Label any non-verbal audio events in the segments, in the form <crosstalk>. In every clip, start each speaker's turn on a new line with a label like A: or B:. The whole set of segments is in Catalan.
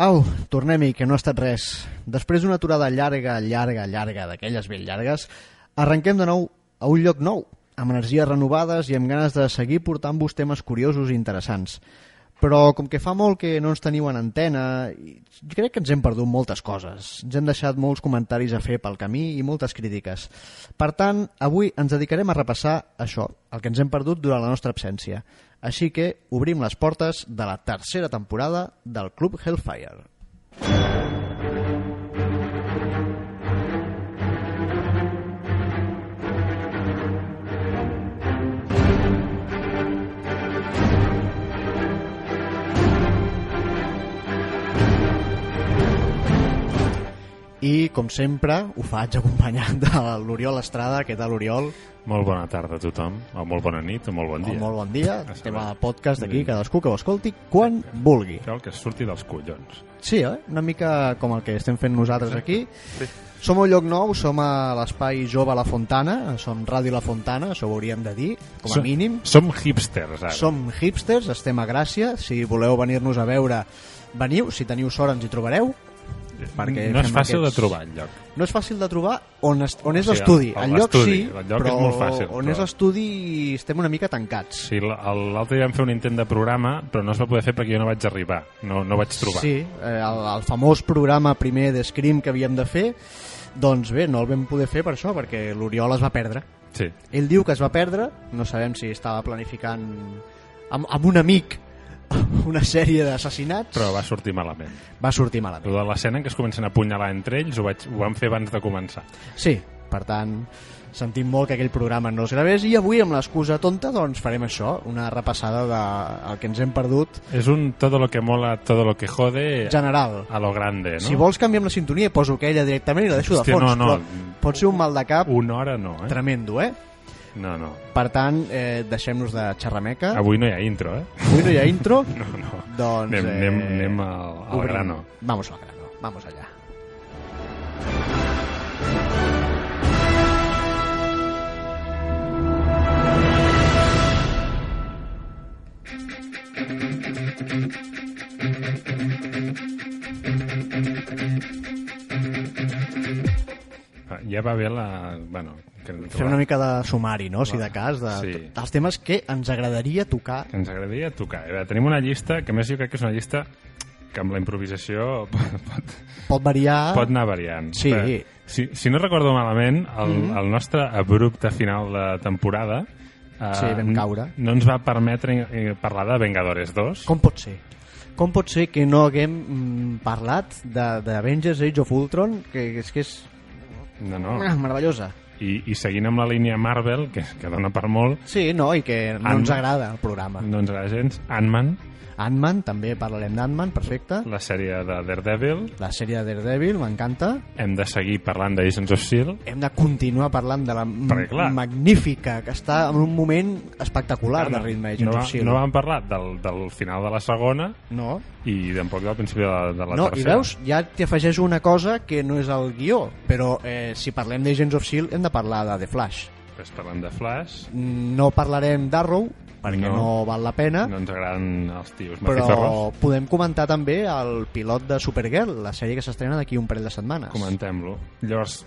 A: Au, tornem-hi, que no ha estat res. Després d'una aturada llarga, llarga, llarga, d'aquelles ben llargues, arrenquem de nou a un lloc nou, amb energies renovades i amb ganes de seguir portant-vos temes curiosos i interessants. Però com que fa molt que no ens teniu en antena, jo crec que ens hem perdut moltes coses. Ens hem deixat molts comentaris a fer pel camí i moltes crítiques. Per tant, avui ens dedicarem a repassar això, el que ens hem perdut durant la nostra absència. Així que obrim les portes de la tercera temporada del Club Hellfire. I, com sempre, ho faig acompanyat de l'Oriol Estrada. Què tal, Oriol?
B: Molt bona tarda a tothom, o molt bona nit, o molt bon dia.
A: O molt bon dia. Estem a podcast d'aquí, cadascú que ho escolti quan vulgui.
B: Això el que surti dels collons.
A: Sí, eh? una mica com el que estem fent nosaltres aquí.
B: Sí.
A: Som a un lloc nou, som a l'espai Jove La Fontana, som Ràdio La Fontana, això ho hauríem de dir, com a
B: Som-
A: mínim.
B: Som hipsters, ara.
A: Som hipsters, estem a Gràcia, si voleu venir-nos a veure, veniu, si teniu sort ens hi trobareu. Perquè
B: no és fàcil
A: aquests-
B: de trobar el lloc.
A: No és fàcil de trobar on, es, on és
B: O sigui,
A: l'estudi.
B: el-
A: El lloc
B: l'estudi,
A: sí,
B: el lloc
A: però
B: és molt fàcil,
A: on
B: però-
A: és l'estudi estem una mica tancats.
B: Sí, l'altre dia vam fer un intent de programa, però no es va poder fer perquè jo no vaig arribar, no, no vaig trobar.
A: Sí, eh, el, el famós programa primer de Scream que havíem de fer, doncs bé, no el vam poder fer per això, perquè l'Oriol es va perdre.
B: Sí.
A: Ell diu que es va perdre, no sabem si estava planificant amb, amb un amic <laughs> una sèrie d'assassinats,
B: Però va sortir malament.
A: va sortir malament.
B: Lo de l'escena en què es comencen a apunyalar entre ells ho, vaig, ho vam fer abans de començar.
A: Sí, per tant, sentim molt que aquell programa no es gravés i avui amb l'excusa tonta doncs farem això, una repassada del que ens hem perdut
B: És un todo lo que mola, todo lo que jode
A: general.
B: a lo grande, no?
A: Si vols canviar la sintonia poso aquella directament i la deixo de
B: Hòstia,
A: fons,
B: no, no.
A: però pot ser un mal de cap
B: Una hora no, eh?
A: tremendo, eh?
B: No, no.
A: Per tant, eh, deixem-nos de xerrameca.
B: Avui no hi ha intro, eh?
A: Avui no hi ha intro, <laughs>
B: No, no.
A: doncs...
B: Anem, anem, anem al, al grano.
A: Vamos al grano, vamos allá.
B: Ah, Ja va bé la... Bueno, que,
A: Fer una mica de sumari, no?, si de cas, de
B: Sí.
A: sí. els temes que ens agradaria tocar.
B: que ens agradaria tocar. A veure, tenim una llista, que més jo crec que és una llista que amb la improvisació <laughs> pot, pot,
A: Pot variar...
B: pot anar variant.
A: Sí.
B: Però, si, si no recordo malament, el,
A: Mhm.
B: el nostre abrupte final de temporada eh,
A: Sí, vam caure.
B: no ens va permetre eh, parlar de Vengadores 2.
A: Com pot ser? Com pot ser que no haguem mm, parlat de, de Avengers Age of Ultron, que és que és
B: No, no.
A: ah, meravellosa?
B: I, I seguint amb la línia Marvel, que, que dona per molt,
A: Sí, no, i que no ens agrada el programa.
B: no ens agrada gens, Ant-Man,
A: Ant-Man, també parlarem d'Ant-Man, perfecte.
B: la sèrie de Daredevil,
A: La sèrie de Daredevil, m'encanta.
B: hem de seguir parlant de Agents of S.H.I.E.L.D.,
A: Hem de continuar parlant de la
B: Perquè, clar.
A: magnífica, que està en un moment espectacular de ritme Agents
B: no,
A: of S.H.I.E.L.D.
B: no vam parlar del, del final de la segona
A: No,
B: i tampoc del principi de la, de la
A: no i
B: tercera.
A: veus, ja t'hi afegeixo una cosa que no és el guió, però eh, si parlem d'Agents of S.H.I.E.L.D. hem de parlar de The Flash.
B: Després parlant de Flash,
A: No parlarem d'Arrow, perquè no.
B: No.
A: val la pena,
B: no ens agraden els tios
A: però podem comentar també el pilot de Supergirl, la sèrie que s'estrena d'aquí un parell de setmanes.
B: Comentem-lo. Llavors,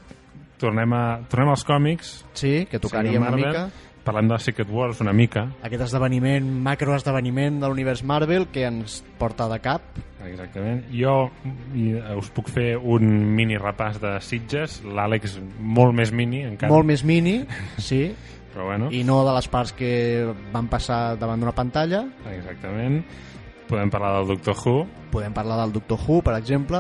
B: tornem, a, tornem als còmics,
A: Sí, que tocaria una mica
B: parlem de Secret Wars una mica,
A: aquest esdeveniment, macroesdeveniment de l'univers Marvel que ens porta de cap.
B: exactament. Jo i, us puc fer un mini repàs de Sitges, l'Àlex molt més mini encara,
A: Molt més mini, sí, <laughs>
B: però bueno,
A: i no de les parts que van passar davant d'una pantalla.
B: exactament. Podem parlar del Doctor Who,
A: Podem parlar del Doctor Who, per exemple.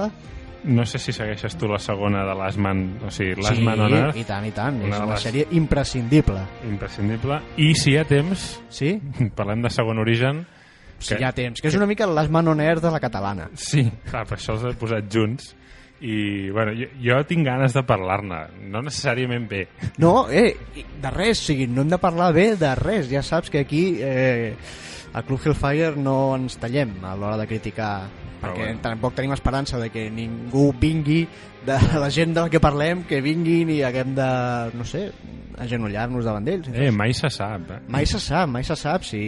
B: no sé si segueixes tu la segona de Last Man, o sigui, Last
A: sí,
B: Man on Earth,
A: i tant, i tant.
B: Una
A: és una
B: les-
A: sèrie imprescindible.
B: imprescindible, i si hi ha temps,
A: Sí? <laughs>
B: parlem de segon origen,
A: Si
B: Que-
A: hi ha temps. Que és una mica les Man on Earth de la catalana.
B: Sí, clar, per això els he posat junts. I, bueno, jo, jo tinc ganes de parlar-ne, no necessàriament bé.
A: No, eh, de res, o sigui, no hem de parlar bé de res. Ja saps que aquí eh, al Club Hellfire no ens tallem a l'hora de criticar perquè
B: bueno.
A: tampoc tenim esperança de que ningú vingui de <laughs> la gent de la que parlem, que vinguin i haguem de, no sé, agenollar-nos davant d'ells.
B: Eh, mai se sap. Eh?
A: Mai se sap, mai se sap si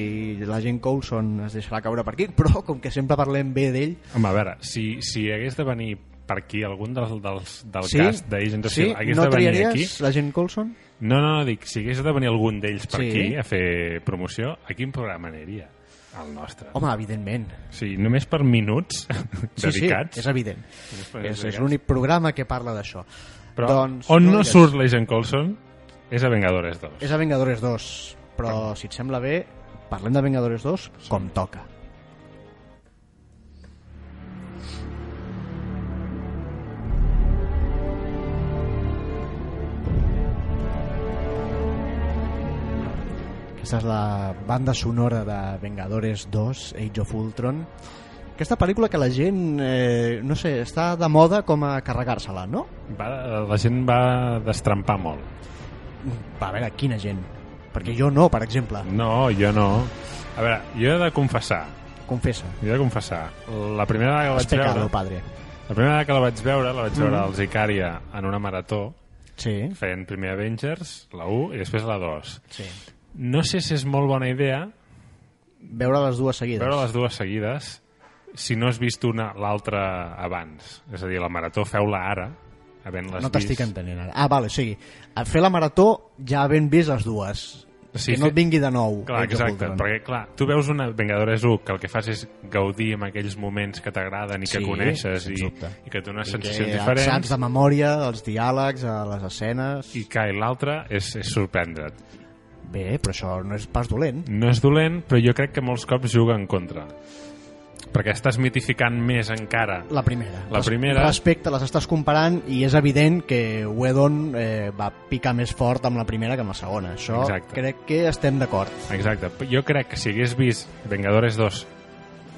A: la gent Coulson es deixarà caure per aquí, però com que sempre parlem bé d'ell...
B: Home, a veure, si, si hagués de venir per aquí algun dels, dels, del
A: Sí?
B: cast d'Agents of
A: Sí?
B: S.H.I.E.L.D. hagués
A: No
B: de venir aquí...
A: la gent Coulson?
B: No, no, no, dic, si hagués de venir algun d'ells per
A: Sí.
B: aquí a fer promoció, a quin programa aniria? El nostre.
A: Home, evidentment.
B: Sigui, només per minuts
A: Sí, <laughs>
B: dedicats.
A: sí, és evident. És, és l'únic programa que parla d'això.
B: Però
A: doncs,
B: on no,
A: digues.
B: surt l'Agent Coulson és a Vengadores 2.
A: És a Vengadores 2, però si et sembla bé, parlem de Vengadores 2 com toca. Aquesta és la banda sonora de Vengadores 2, Age of Ultron. Aquesta pel·lícula que la gent, eh, no sé, està de moda com a carregar-se-la, no?
B: Va, la gent va destrampar molt.
A: Va, a veure, quina gent? Perquè jo no, per exemple.
B: No, jo no. A veure, jo he de confessar,
A: Confessa.
B: jo he de confessar, la primera vegada que la vaig
A: pecado,
B: veure,
A: padre.
B: la primera vegada que la vaig veure, la vaig veure
A: Mhm.
B: als Icaria en una marató,
A: Sí,
B: fent primer Avengers, la 1 i després la 2.
A: sí.
B: No sé si és molt bona idea
A: Veure les dues seguides.
B: veure les dues seguides si no has vist una l'altra abans. És a dir, la marató feu-la ara, havent-les
A: no t'estic
B: vist.
A: entenent ara. Ah, vale, o sigui, a fer la marató ja havent vist les dues.
B: Sí,
A: que no et vingui de nou.
B: Clar,
A: of
B: exacte, perquè clar, tu veus una Vengadores 1 que el que fas és gaudir amb aquells moments que t'agraden i que
A: Sí,
B: coneixes
A: sens
B: i,
A: dubte.
B: i que
A: I
B: sensacions
A: que
B: diferents
A: Saps de memòria els diàlegs, les escenes...
B: i i l'altre és, és sorprendre't.
A: Bé, però això no és pas dolent.
B: No és dolent, però jo crec que molts cops juga en contra. Perquè estàs mitificant més encara
A: La primera.
B: La primera-
A: Respecte, les estàs comparant i és evident que Whedon eh, va picar més fort amb la primera que amb la segona. Això
B: Exacte.
A: crec que estem d'acord.
B: Exacte. Jo crec que si hagués vist Vengadores 2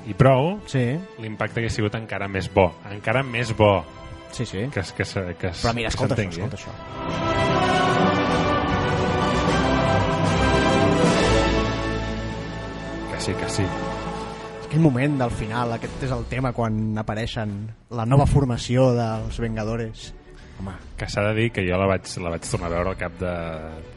B: i prou,
A: Sí,
B: l'impacte hagués sigut encara més bo. Encara més bo
A: sí, sí.
B: que, que, que, es-
A: Però mira,
B: que
A: escolta això,
B: eh?
A: escolta això.
B: Sí, que sí.
A: Aquell moment del final, aquest és el tema quan apareixen la nova formació dels Vengadores. Home,
B: Que s'ha de dir que jo la vaig, la vaig tornar a veure al cap de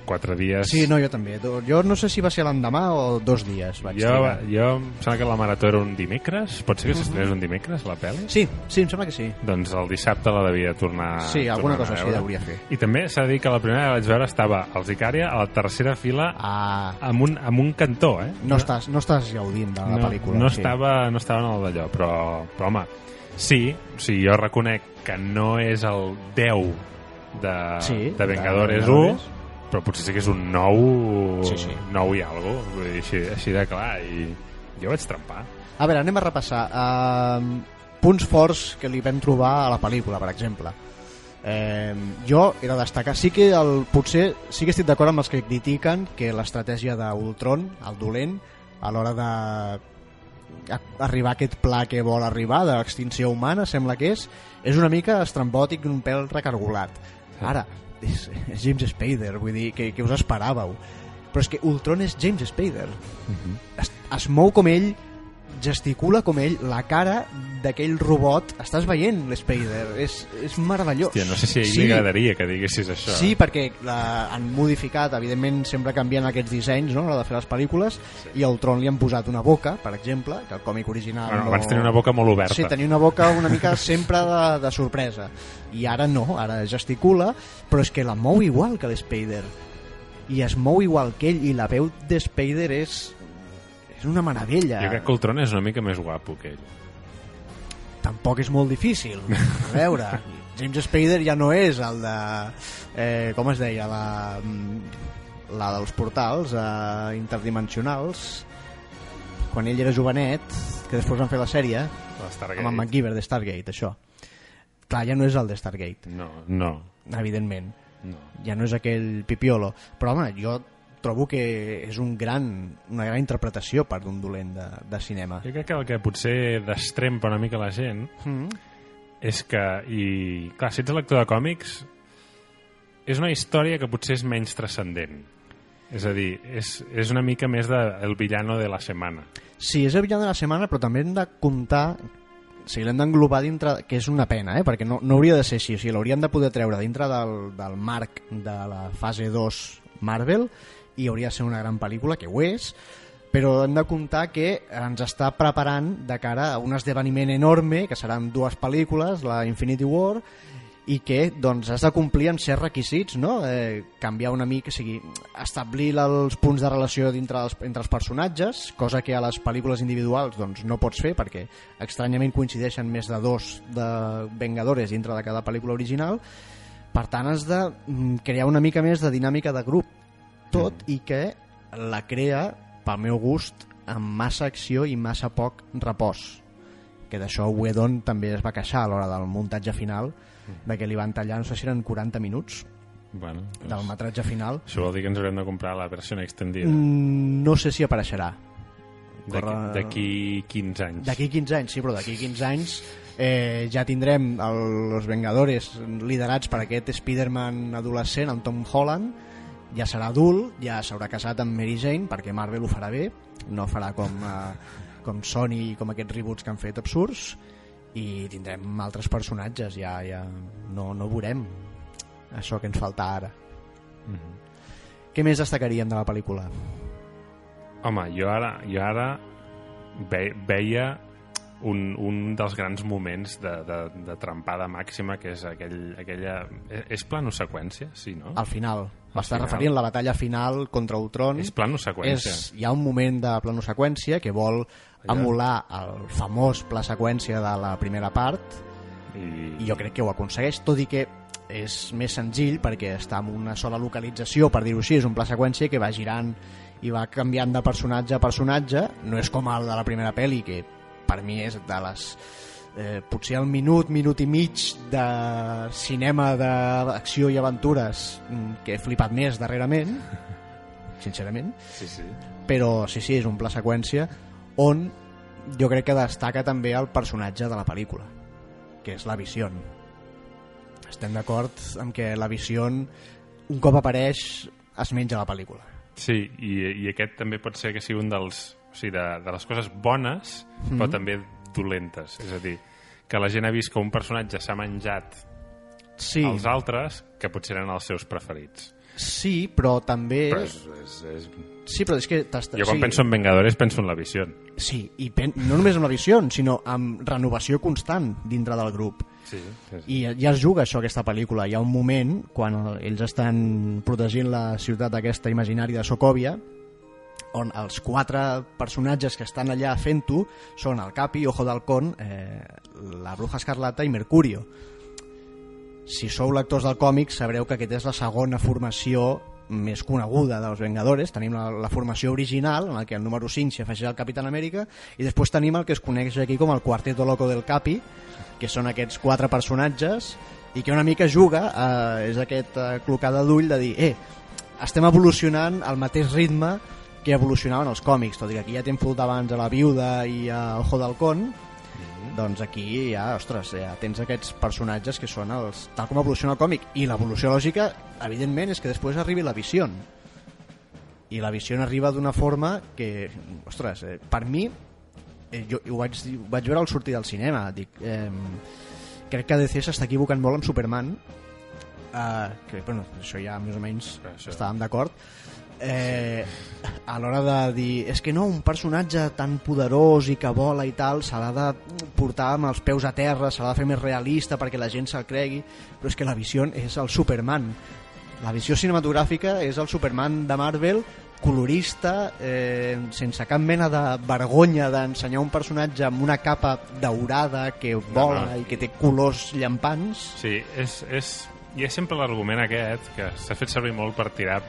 B: 4 dies.
A: sí, no, jo també. Jo no sé si va ser l'endemà o dos dies vaig
B: Jo, jo em sembla que la marató era un dimecres. Pot ser que s'estrenés un dimecres, la pel·li?
A: Sí, sí, em sembla que sí.
B: Doncs el dissabte la devia tornar
A: Sí, alguna
B: tornar
A: cosa així hauria fer.
B: I també s'ha de dir que la primera que vaig veure estava als Icària a la tercera fila
A: Ah,
B: amb un, amb un cantó, eh?
A: no estàs, no estàs gaudint de la
B: no,
A: pel·lícula.
B: no,
A: sí.
B: estava, no estava en el d'allò, però, però home, sí, sigui, jo reconec que no és el 10 de,
A: Sí,
B: de
A: de
B: Vengadores 1,
A: Vengadores.
B: però potser sí que és un 9,
A: Sí, sí.
B: 9 i cosa, vull dir, així, així de clar, i jo vaig trempar.
A: A veure, anem a repassar. Uh, punts forts que li vam trobar a la pel·lícula, per exemple. Eh, jo he de destacar, sí que el, potser sí que estic d'acord amb els que critiquen que l'estratègia d'Ultron, el dolent, a l'hora de arribar a aquest pla que vol arribar d'extinció humana, sembla que és és una mica estrambòtic un pèl recargolat. Ara, és, és James Spader vull dir, que, que us esperàveu? Però és que Ultron és James Spader. Es, es mou com ell gesticula com ell la cara d'aquell robot estàs veient l'Spader és, és meravellós
B: Hòstia, no sé si a ell
A: Sí.
B: li agradaria que diguessis això.
A: Sí, perquè la, han modificat, evidentment sempre canvien aquests dissenys no, a l'hora de fer les pel·lícules sí. i al Tron li han posat una boca, per exemple, que el còmic original
B: Bueno,
A: no...
B: abans tenia una boca molt oberta.
A: Sí, tenia una boca una mica sempre de, de sorpresa i ara no, ara gesticula però és que la mou igual que l'Spader i es mou igual que ell i la veu de Spader és és una meravella.
B: Jo crec que Ultron és una mica més guapo que ell.
A: tampoc és molt difícil a veure, <laughs> James Spader ja no és el de eh, com es deia? La, mm, la dels portals eh, interdimensionals. Quan ell era jovenet que després van fer la sèrie amb en MacGyver de Stargate, això. Clar, ja no és el de Stargate.
B: No, no,
A: evidentment,
B: no.
A: ja no és aquell pipiolo. Però home, jo trobo que és un gran, una gran interpretació per d'un dolent de, de cinema
B: Jo crec que el que potser destrempa una mica la gent
A: mm.
B: és que, i clar, si ets lector de còmics, és una història que potser és menys transcendent. És a dir, és, és una mica més de el villano de la setmana.
A: Sí, és el villano de la setmana, però també hem de comptar sigui, l'hem d'englobar dintre, que és una pena, eh? perquè no, no hauria de ser així, o sigui, l'haurien de poder treure dintre del, del marc de la fase 2 Marvel i hauria de ser una gran pel·lícula, que ho és, però hem de comptar que ens està preparant de cara a un esdeveniment enorme, que seran dues pel·lícules, la Infinity War, i que doncs, has de complir amb certs requisits, no? eh, canviar una mica, o sigui, establir els punts de relació dintre els, entre els personatges, cosa que a les pel·lícules individuals doncs, no pots fer perquè estranyament coincideixen més de dos de Vengadores dintre de cada pel·lícula original, per tant has de mm, crear una mica més de dinàmica de grup, tot mm. i que la crea, pel meu gust, amb massa acció i massa poc repòs que d'això Whedon també es va queixar a l'hora del muntatge final de que li van tallar, no sé si eren 40 minuts
B: Bueno, doncs,
A: del metratge final.
B: això vol dir que ens haurem de comprar la versió extendida.
A: Mm, no sé si apareixerà.
B: D'aquí
A: corre-
B: d'aquí 15 anys.
A: D'aquí 15 anys, sí, però d'aquí 15 anys eh, ja tindrem el, els Vengadores liderats per aquest Spider-Man adolescent, el Tom Holland, ja serà adult, ja s'haurà casat amb Mary Jane, perquè Marvel ho farà bé, no farà com, eh, com Sony i com aquests reboots que han fet absurds, i tindrem altres personatges, ja, ja no, no veurem això que ens falta ara.
B: Mhm.
A: Què més destacaríem de la pel·lícula?
B: Home, jo ara, jo ara ve, veia un, un dels grans moments de, de, de trampada màxima que és aquell, aquella... És, és plano seqüència? Sí, no?
A: Al final, m'està referint la batalla final contra Ultron.
B: És plano seqüència.
A: és, hi ha un moment de plano seqüència que vol
B: Allà.
A: emular el famós pla seqüència de la primera part
B: I,
A: i jo crec que ho aconsegueix, tot i que és més senzill perquè està en una sola localització, per dir-ho així, és un pla seqüència que va girant i va canviant de personatge a personatge, no és com el de la primera pel·li, que per mi és de les eh, potser el minut, minut i mig de cinema d'acció i aventures mm, que he flipat més darrerament, <laughs> sincerament,
B: Sí, sí.
A: però sí, sí, és un pla seqüència on jo crec que destaca també el personatge de la pel·lícula, que és la Vision. Estem d'acord amb que la Vision, un cop apareix, es menja la pel·lícula.
B: Sí, i, i aquest també pot ser que sigui un dels... O sigui, de, de les coses bones, mm -hmm. però també dolentes. És a dir, que la gent ha vist que un personatge s'ha menjat
A: Sí,
B: els altres, que potser eren els seus preferits.
A: sí però també...
B: Però és, és, és...
A: Sí, però és que...
B: Jo quan
A: sí,
B: penso en Vengadores penso en la visió.
A: Sí, i pen... no només amb la Vision, sinó amb renovació constant dintre del grup.
B: Sí, sí.
A: I ja es juga això, aquesta pel·lícula. Hi ha un moment, quan ells estan protegint la ciutat aquesta imaginària de Sokovia, on els quatre personatges que estan allà fent-ho són el Capi, Ojo d'Halcón, eh, la Bruja Escarlata i Mercurio. Si sou lectors del còmic sabreu que aquesta és la segona formació més coneguda dels Vengadores. Tenim la, la formació original, en la que el número 5 s'hi afegeix el Capitán Amèrica, i després tenim el que es coneix aquí com el Quarteto Loco del Capi, que són aquests quatre personatges, i que una mica juga, eh, és aquest eh, clocada d'ull de dir, eh, estem evolucionant al mateix ritme que evolucionaven els còmics, tot i que aquí ja t'hem fotut abans a la Viuda i a Ojo d'Halcón, doncs aquí ja, ostres, ja tens aquests personatges que són els, tal com evoluciona el còmic. I l'evolució lògica, evidentment, és que després arribi la visió. I la visió arriba d'una forma que, ostres, eh, per mi eh, jo ho vaig, ho vaig veure al sortir del cinema. Dic, eh, crec que DC s'està equivocant molt amb Superman. Eh, que, bueno, això ja més o menys
B: Això.
A: estàvem d'acord eh, a l'hora de dir és que no, un personatge tan poderós i que vola i tal s'ha de portar amb els peus a terra s'ha de fer més realista perquè la gent se'l cregui però és que la visió és el Superman la visió cinematogràfica és el Superman de Marvel colorista, eh, sense cap mena de vergonya d'ensenyar un personatge amb una capa daurada que vola
B: no.
A: i que té colors llampants
B: Sí, és, és, hi ha sempre l'argument aquest que s'ha fet servir molt per tirar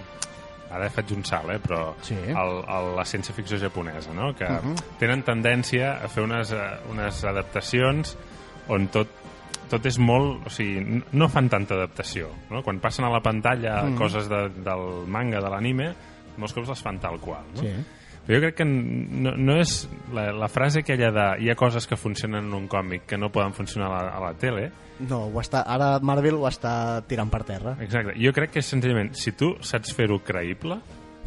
B: ara faig un salt, eh, però
A: Sí.
B: el, el, la ciència-ficció japonesa, no? que
A: Mhm.
B: tenen tendència a fer unes, eh, unes adaptacions on tot, tot és molt... O sigui, no fan tanta adaptació. No? Quan passen a la pantalla
A: Mhm.
B: coses de, del manga, de l'anime, molts cops les fan tal qual. No?
A: sí.
B: Però jo crec que no, no és la, la frase aquella de hi ha coses que funcionen en un còmic que no poden funcionar a la, a la tele,
A: no, ho està, ara Marvel ho està tirant per terra
B: Exacte. Jo crec que senzillament, si tu saps fer-ho creïble,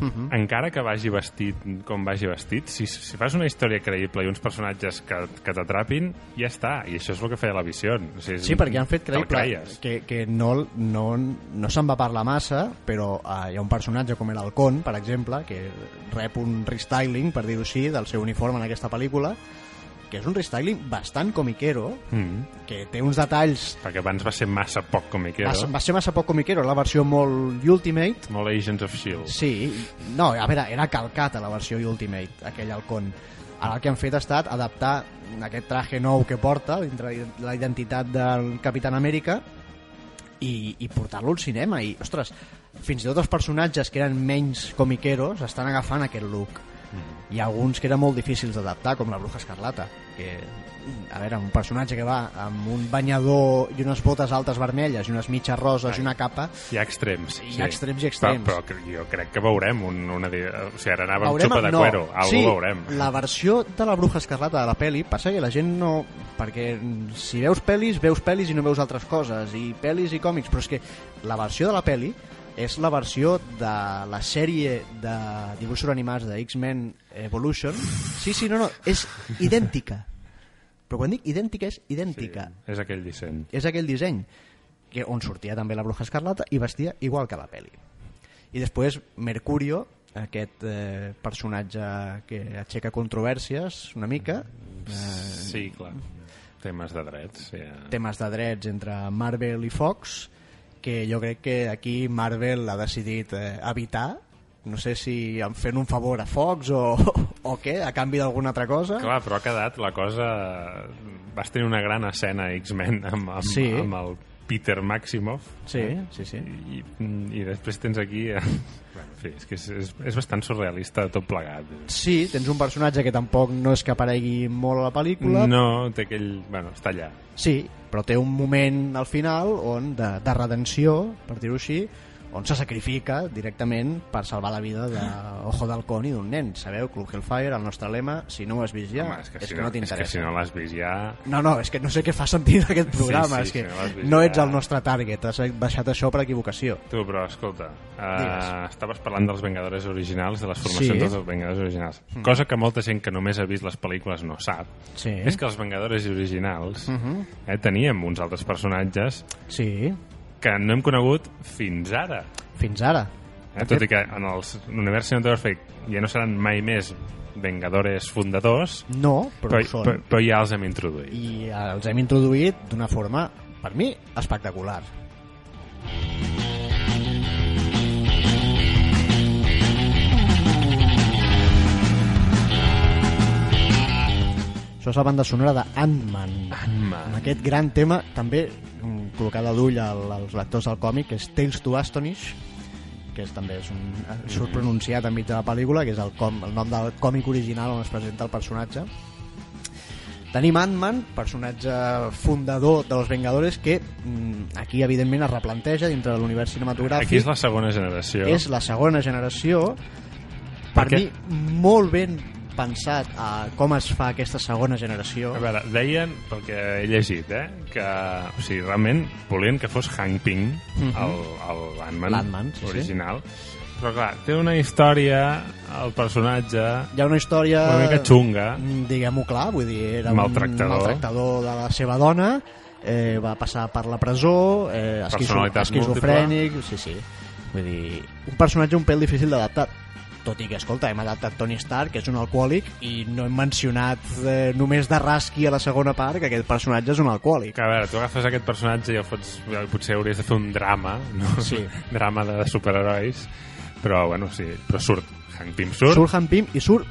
B: -huh. encara que vagi vestit com vagi vestit, si, si fas una història creïble i uns personatges que, que t'atrapin, ja està, i això és el que feia la visió. O sigui,
A: Sí, perquè han fet creïble que, que no, no, no se'n va parlar massa, però uh, hi ha un personatge com el Con, per exemple, que rep un restyling, per dir-ho així, del seu uniforme en aquesta pel·lícula, que és un restyling bastant comiquero,
B: Mm.
A: que té uns detalls...
B: Perquè abans va ser massa poc comiquero.
A: Va, va ser massa poc comiquero, la versió molt Ultimate,
B: Molt Agents of S.H.I.E.L.D.
A: Sí, no, a veure, era calcat a la versió Ultimate, aquell halcón. Ara el que han fet ha estat adaptar aquest traje nou que porta, dintre la identitat del Capitán Amèrica, i, i portar-lo al cinema. I, ostres, fins i tot els personatges que eren menys comiqueros estan agafant aquest look. Hi ha alguns que eren molt difícils d'adaptar, com la Bruja Escarlata, que, a veure, un personatge que va amb un banyador i unes botes altes vermelles i unes mitges roses i una capa,
B: Hi ha extrems.
A: Hi ha extrems i extrems.
B: Però, però jo crec que veurem un, una... O sigui, ara anava amb
A: Veurem-
B: xupa de
A: no,
B: cuero. Algo
A: sí,
B: veurem.
A: la versió de la Bruja Escarlata de la peli passa que la gent no... Perquè si veus pel·lis, veus pel·lis i no veus altres coses, i pel·lis i còmics, però és que la versió de la peli és la versió de la sèrie de dibuixos animats de X-Men Evolution. Sí, sí, no, no, és idèntica. Però quan dic idèntica, és idèntica.
B: És aquell disseny.
A: És aquell disseny que on sortia també la Bruja Escarlata i vestia igual que la peli. I després Mercurio, aquest eh, personatge que aixeca controvèrsies una mica, eh,
B: Sí, clar. Temes de drets. Sí.
A: temes de drets entre Marvel i Fox, que jo crec que aquí Marvel ha decidit eh, evitar, no sé si en fent un favor a Fox o, <laughs> o què, a canvi d'alguna altra cosa.
B: Clar, però ha quedat la cosa... Vas tenir una gran escena X-Men amb, amb,
A: Sí.
B: amb el Peter Maximoff
A: Sí, sí, sí.
B: i, i després tens aquí... eh, Bueno, en fi, és que és, és, és bastant surrealista tot plegat.
A: Sí, tens un personatge que tampoc no és que aparegui molt a la pel·lícula,
B: No, té aquell... Bueno, està allà.
A: Sí, però té un moment al final on de, de redenció, per dir-ho així, on se sacrifica directament per salvar la vida de Ojo d'Halcón i d'un nen. Sabeu, Club Hellfire, el nostre lema, si no ho has vist ja,
B: Home, és que,
A: és
B: si
A: que no,
B: és que
A: t'interessa.
B: si no l'has vist ja...
A: No, no, és que no sé què fa sentit aquest programa,
B: sí,
A: és que
B: si no
A: no
B: ja.
A: ets el nostre target, has baixat això per equivocació.
B: Tu, però escolta,
A: Digues.
B: uh, estaves parlant dels Vengadores originals, de les formacions
A: Sí.
B: dels Vengadores originals. Cosa que molta gent que només ha vist les pel·lícules no sap.
A: Sí,
B: És que els Vengadores originals
A: Uh -huh.
B: eh, teníem uns altres personatges
A: sí,
B: que no hem conegut fins ara.
A: fins ara.
B: Eh? Tot i que en l'univers cinematogràfic ja no seran mai més Vengadores fundadors,
A: No, però,
B: però,
A: són.
B: però, però ja els hem introduït.
A: I els hem introduït d'una forma, per mi, espectacular. Això és la banda sonora de Ant-Man.
B: Ant-Man.
A: Amb aquest gran tema, també col·locada d'ull al- als lectors del còmic, que és Tales to Astonish, que és, també és un, surt pronunciat enmig de la pel·lícula, que és el, com, el nom del còmic original on es presenta el personatge. Tenim Ant-Man, personatge fundador de los Vengadores, que mm, aquí, evidentment, es replanteja dintre de l'univers cinematogràfic.
B: Aquí és la segona generació.
A: és la segona generació. Per
B: Perquè-
A: mi, molt ben pensat a com es fa aquesta segona generació.
B: A veure, deien, pel que he llegit, eh, que o sigui, realment volien que fos Hank Pym, el, el Ant-Man
A: L'Ant-Man, sí, sí.
B: original. Però clar, té una història, el personatge,
A: Hi ha una història...
B: una mica xunga.
A: Mm, diguem-ho clar, vull dir, era
B: Maltractador.
A: un maltractador de la seva dona, eh, va passar per la presó, eh, esquizo, esquizofrènic, sí, sí. Vull dir, un personatge un pèl difícil d'adaptar. Tot i que, escolta, hem adaptat Tony Stark, que és un alcohòlic, i no hem mencionat eh, només de rasqui a la segona part que aquest personatge és un alcohòlic.
B: Que, a veure, tu agafes aquest personatge i el fots, potser hauries de fer un drama, no?
A: Sí. <laughs>
B: drama de superherois, però, bueno, sí, però surt. Hank Pym surt.
A: Surt Han Pym i surt,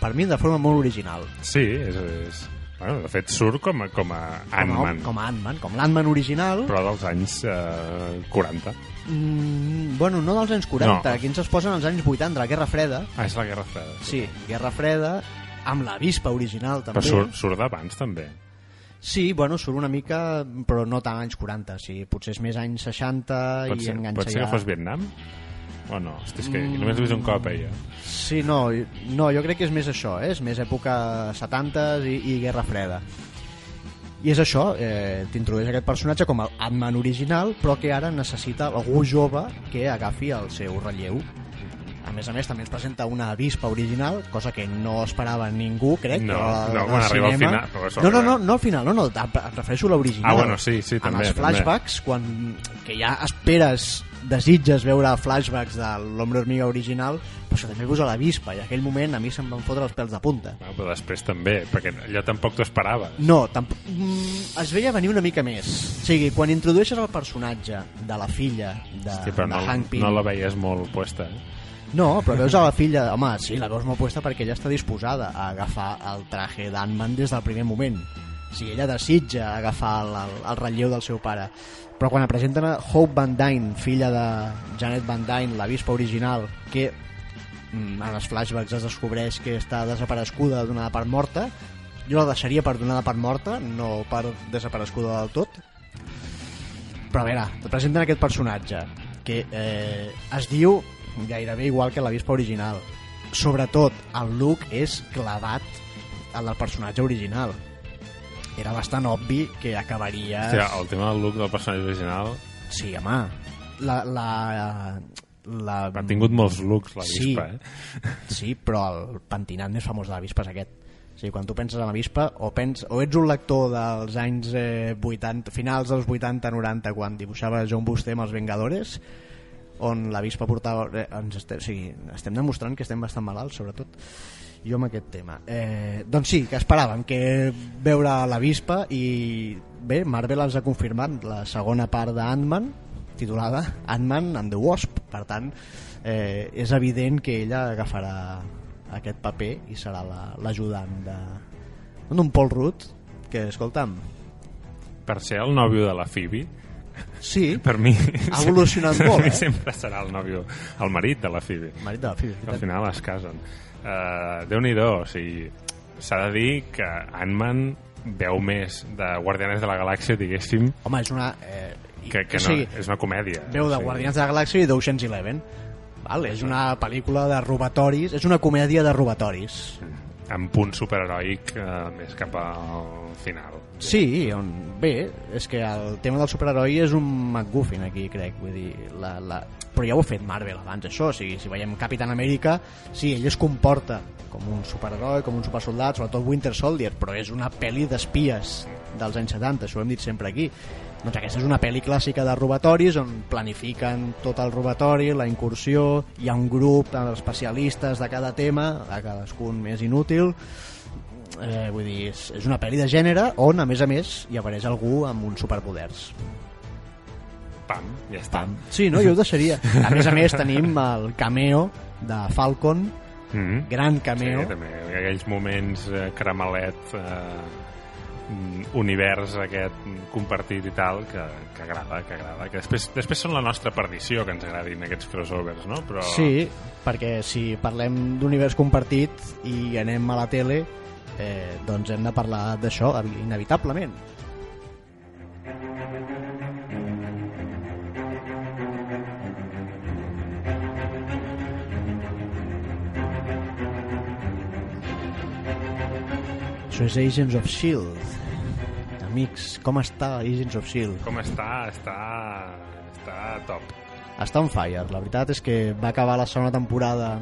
A: per mi, de forma molt original.
B: Sí, és, és... Bueno, de fet, surt com a, com a Ant-Man,
A: Com, com a Ant-Man, com l'Ant-Man original.
B: però dels anys eh, 40.
A: Mm, bueno, no dels anys 40,
B: No.
A: aquí ens es posen als anys 80, la Guerra Freda.
B: Ah, és la Guerra Freda.
A: Sí, Guerra Freda, amb la Vispa original també.
B: Però surt, surt d'abans, també.
A: Sí, bueno, surt una mica, però no tant anys 40, o sigui, potser és més anys 60
B: Pot
A: i
B: ser,
A: enganxa
B: pot ser
A: ja...
B: que fos Vietnam? O no? Hosti, és que
A: Mm.
B: només l'he vist un cop, ella.
A: Sí, no, no, jo crec que és més això, eh? és més època 70 i, i Guerra Freda. I és això, eh, t'introdueix aquest personatge com el Ant-Man original, però que ara necessita algú jove que agafi el seu relleu. En més a més també ens presenta una avispa original, cosa que no esperava ningú, crec.
B: No,
A: al-
B: no, quan arriba al final, però
A: No, no, no, no al final, no, no, em refereixo a l'original.
B: Ah, bueno, sí, sí, també,
A: En els
B: també.
A: flashbacks, quan, que ja esperes, desitges veure flashbacks de l'Hombre Hormiga original, però això també posa l'avispa, i en aquell moment a mi se'm van fotre els pèls de punta.
B: No, però després també, perquè allò tampoc t'ho esperaves.
A: No, tampoc... Mm, es veia venir una mica més. O sigui, quan introdueixes el personatge de la filla de,
B: però
A: de
B: no,
A: Hank Pym...
B: no la veies molt puesta. Eh?
A: No, però veus a la filla... Home, sí, la veus molt puesta perquè ella està disposada a agafar el traje d'Ant-Man des del primer moment. O sigui, ella desitja agafar el, el, el relleu del seu pare. Però quan la presenten a Hope Van Dyne, filla de Janet Van Dyne, l'avispa original, que mm, en els flashbacks es descobreix que està desapareguda donada per morta, jo la deixaria per donada per morta, no per desapareguda del tot. Però a veure, te presenten aquest personatge que eh, es diu gairebé igual que l'avispa original. Sobretot, el look és clavat al del personatge original. Era bastant obvi que acabaria...
B: Hòstia, el tema del look del personatge original
A: Sí, home. La, la, la...
B: ha tingut molts looks, la
A: Sí.
B: vispa, eh?
A: Sí, però el pentinat més famós de l'avispa és aquest. O sigui, quan tu penses en l'avispa, o, pens, o ets un lector dels anys eh, 80, finals dels 80-90, quan dibuixava John Busté amb els Vengadores, on l'avispa portava... Eh, ens estem, o sigui, estem demostrant que estem bastant malalts, sobretot jo amb aquest tema. Eh, doncs sí, que esperàvem que veure l'avispa i bé, Marvel ens ha confirmat la segona part d'Ant-Man, titulada Ant-Man and the Wasp. Per tant, eh, és evident que ella agafarà aquest paper i serà la- l'ajudant de d'un Paul Rudd que, escolta'm,
B: Per ser el nòvio de la Phoebe,
A: sí,
B: per mi...
A: Ha evolucionat
B: per
A: molt,
B: mi
A: eh?
B: sempre serà el nòvio, el marit de la Phoebe.
A: marit de la Phoebe,
B: al final es casen. Uh, Déu-n'hi-do, o sigui, s'ha de dir que Ant-Man veu més de Guardianes de la Galàxia, diguéssim,
A: home, és una eh,
B: que, que no,
A: sigui,
B: és una comèdia.
A: veu de
B: o sigui,
A: Guardians de la Galàxia i d'Ocean's Eleven Val? És una pel·lícula de robatoris, és una comèdia de robatoris.
B: Amb punt superheroic eh, més cap al final.
A: Sí, on, bé, és que el tema del superheroi és un McGuffin aquí, crec, vull dir, la, la... però ja ho ha fet Marvel abans, això, o sigui, si veiem Capitán Amèrica, sí, ell es comporta com un superheroi, com un supersoldat, sobretot Winter Soldier, però és una pel·li d'espies dels anys 70, això ho hem dit sempre aquí. Doncs aquesta és una pel·li clàssica de robatoris on planifiquen tot el robatori, la incursió, hi ha un grup d'especialistes de cada tema, a cadascun més inútil, eh, vull dir, és, és una pel·li de gènere on, a més a més, hi apareix algú amb uns superpoders.
B: Pam, ja està.
A: Pam. Sí, no? Jo ho deixaria. A més a més, tenim el cameo de Falcon,
B: Mm -hmm.
A: gran cameo.
B: Sí, també aquells moments eh, caramelet eh, mm, univers aquest compartit i tal que, que agrada, que agrada que després, després són la nostra perdició que ens agradin aquests crossovers, no? Però
A: Sí, perquè si parlem d'univers compartit i anem a la tele, eh, doncs hem de parlar d'això, inevitablement. Això és Agents of S.H.I.E.L.D. Amics, com està Agents of S.H.I.E.L.D.?
B: com està, està, està top.
A: Està on fire. La veritat és que va acabar la segona temporada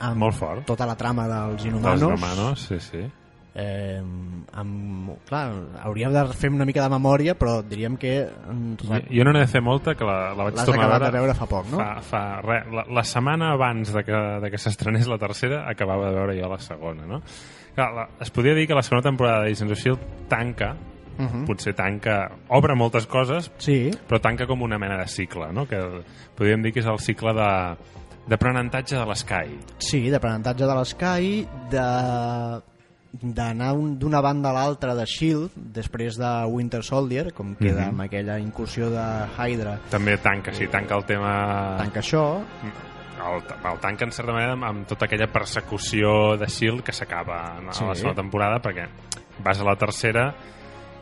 A: amb
B: Molt fort.
A: tota la trama dels
B: Dels
A: Inhumanos.
B: sí, sí.
A: Eh, amb, clar, hauríem de fer una mica de memòria, però diríem que ens
B: Jo, jo no n'he de fer molta, que la, la vaig tornar a veure,
A: de veure fa poc, no?
B: fa, fa re, la, la setmana abans de que, de que s'estrenés la tercera acabava de veure jo la segona no? Clar, la, es podria dir que la segona temporada d'Agents of S.H.I.E.L.D. tanca
A: Uh -huh.
B: potser tanca, obre moltes coses
A: Sí,
B: però tanca com una mena de cicle no? que podríem dir que és el cicle de d'aprenentatge de l'Sky
A: sí, d'aprenentatge de l'Sky, de d'anar un- d'una banda a l'altra de S.H.I.E.L.D. després de Winter Soldier, com queda
B: Mhm.
A: amb aquella incursió de Hydra,
B: també tanca, sí, tanca el tema
A: tanca això,
B: el, el tanca en certa manera amb, tota aquella persecució de S.H.I.E.L.D. que s'acaba a
A: Sí.
B: la segona temporada perquè vas a la tercera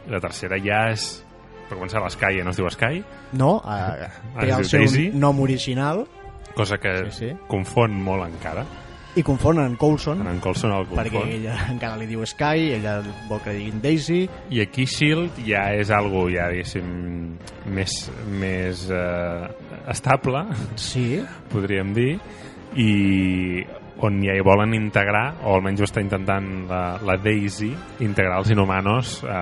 B: i la tercera ja és per començar l'Sky ja no es diu Sky
A: no, eh, té
B: es
A: el seu
B: Daisy.
A: nom original
B: cosa que
A: Sí, sí.
B: confon molt encara
A: i confonen Coulson
B: en Colson el
A: perquè
B: confon
A: ella <laughs> encara li diu Sky, ella vol que diguin Daisy,
B: i aquí S.H.I.E.L.D. ja és algo ja diguéssim més, més eh, estable
A: sí,
B: podríem dir i on ja hi volen integrar, o almenys ho està intentant la, la Daisy, integrar els inhumanos a,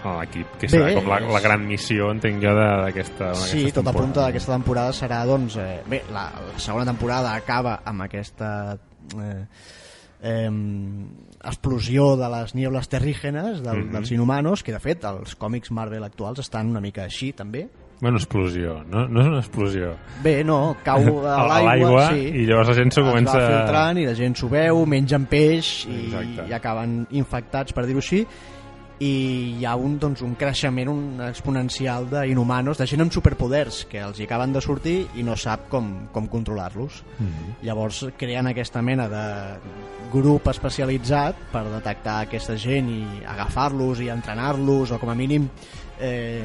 B: a l'equip, que serà
A: Bé,
B: com la, la gran missió, entenc jo, d'aquesta
A: Sí, tot apunta
B: temporada.
A: d'aquesta temporada serà, doncs, eh, bé, la, la segona temporada acaba amb aquesta eh, eh, explosió de les niebles terrígenes del,
B: Mhm.
A: dels inhumanos, que de fet els còmics Marvel actuals estan una mica així també.
B: Bueno, explosió, no, no és una explosió.
A: Bé, no, cau <laughs> a l'aigua, sí.
B: i llavors la gent s'ho
A: es
B: comença...
A: va filtrant i la gent s'ho veu, mengen peix i,
B: Exacte.
A: i acaben infectats, per dir-ho així, i hi ha un, doncs, un creixement un exponencial d'inhumanos, de gent amb superpoders, que els hi acaben de sortir i no sap com, com controlar-los.
B: Mhm.
A: Llavors creen aquesta mena de grup especialitzat per detectar aquesta gent i agafar-los i entrenar-los o com a mínim eh,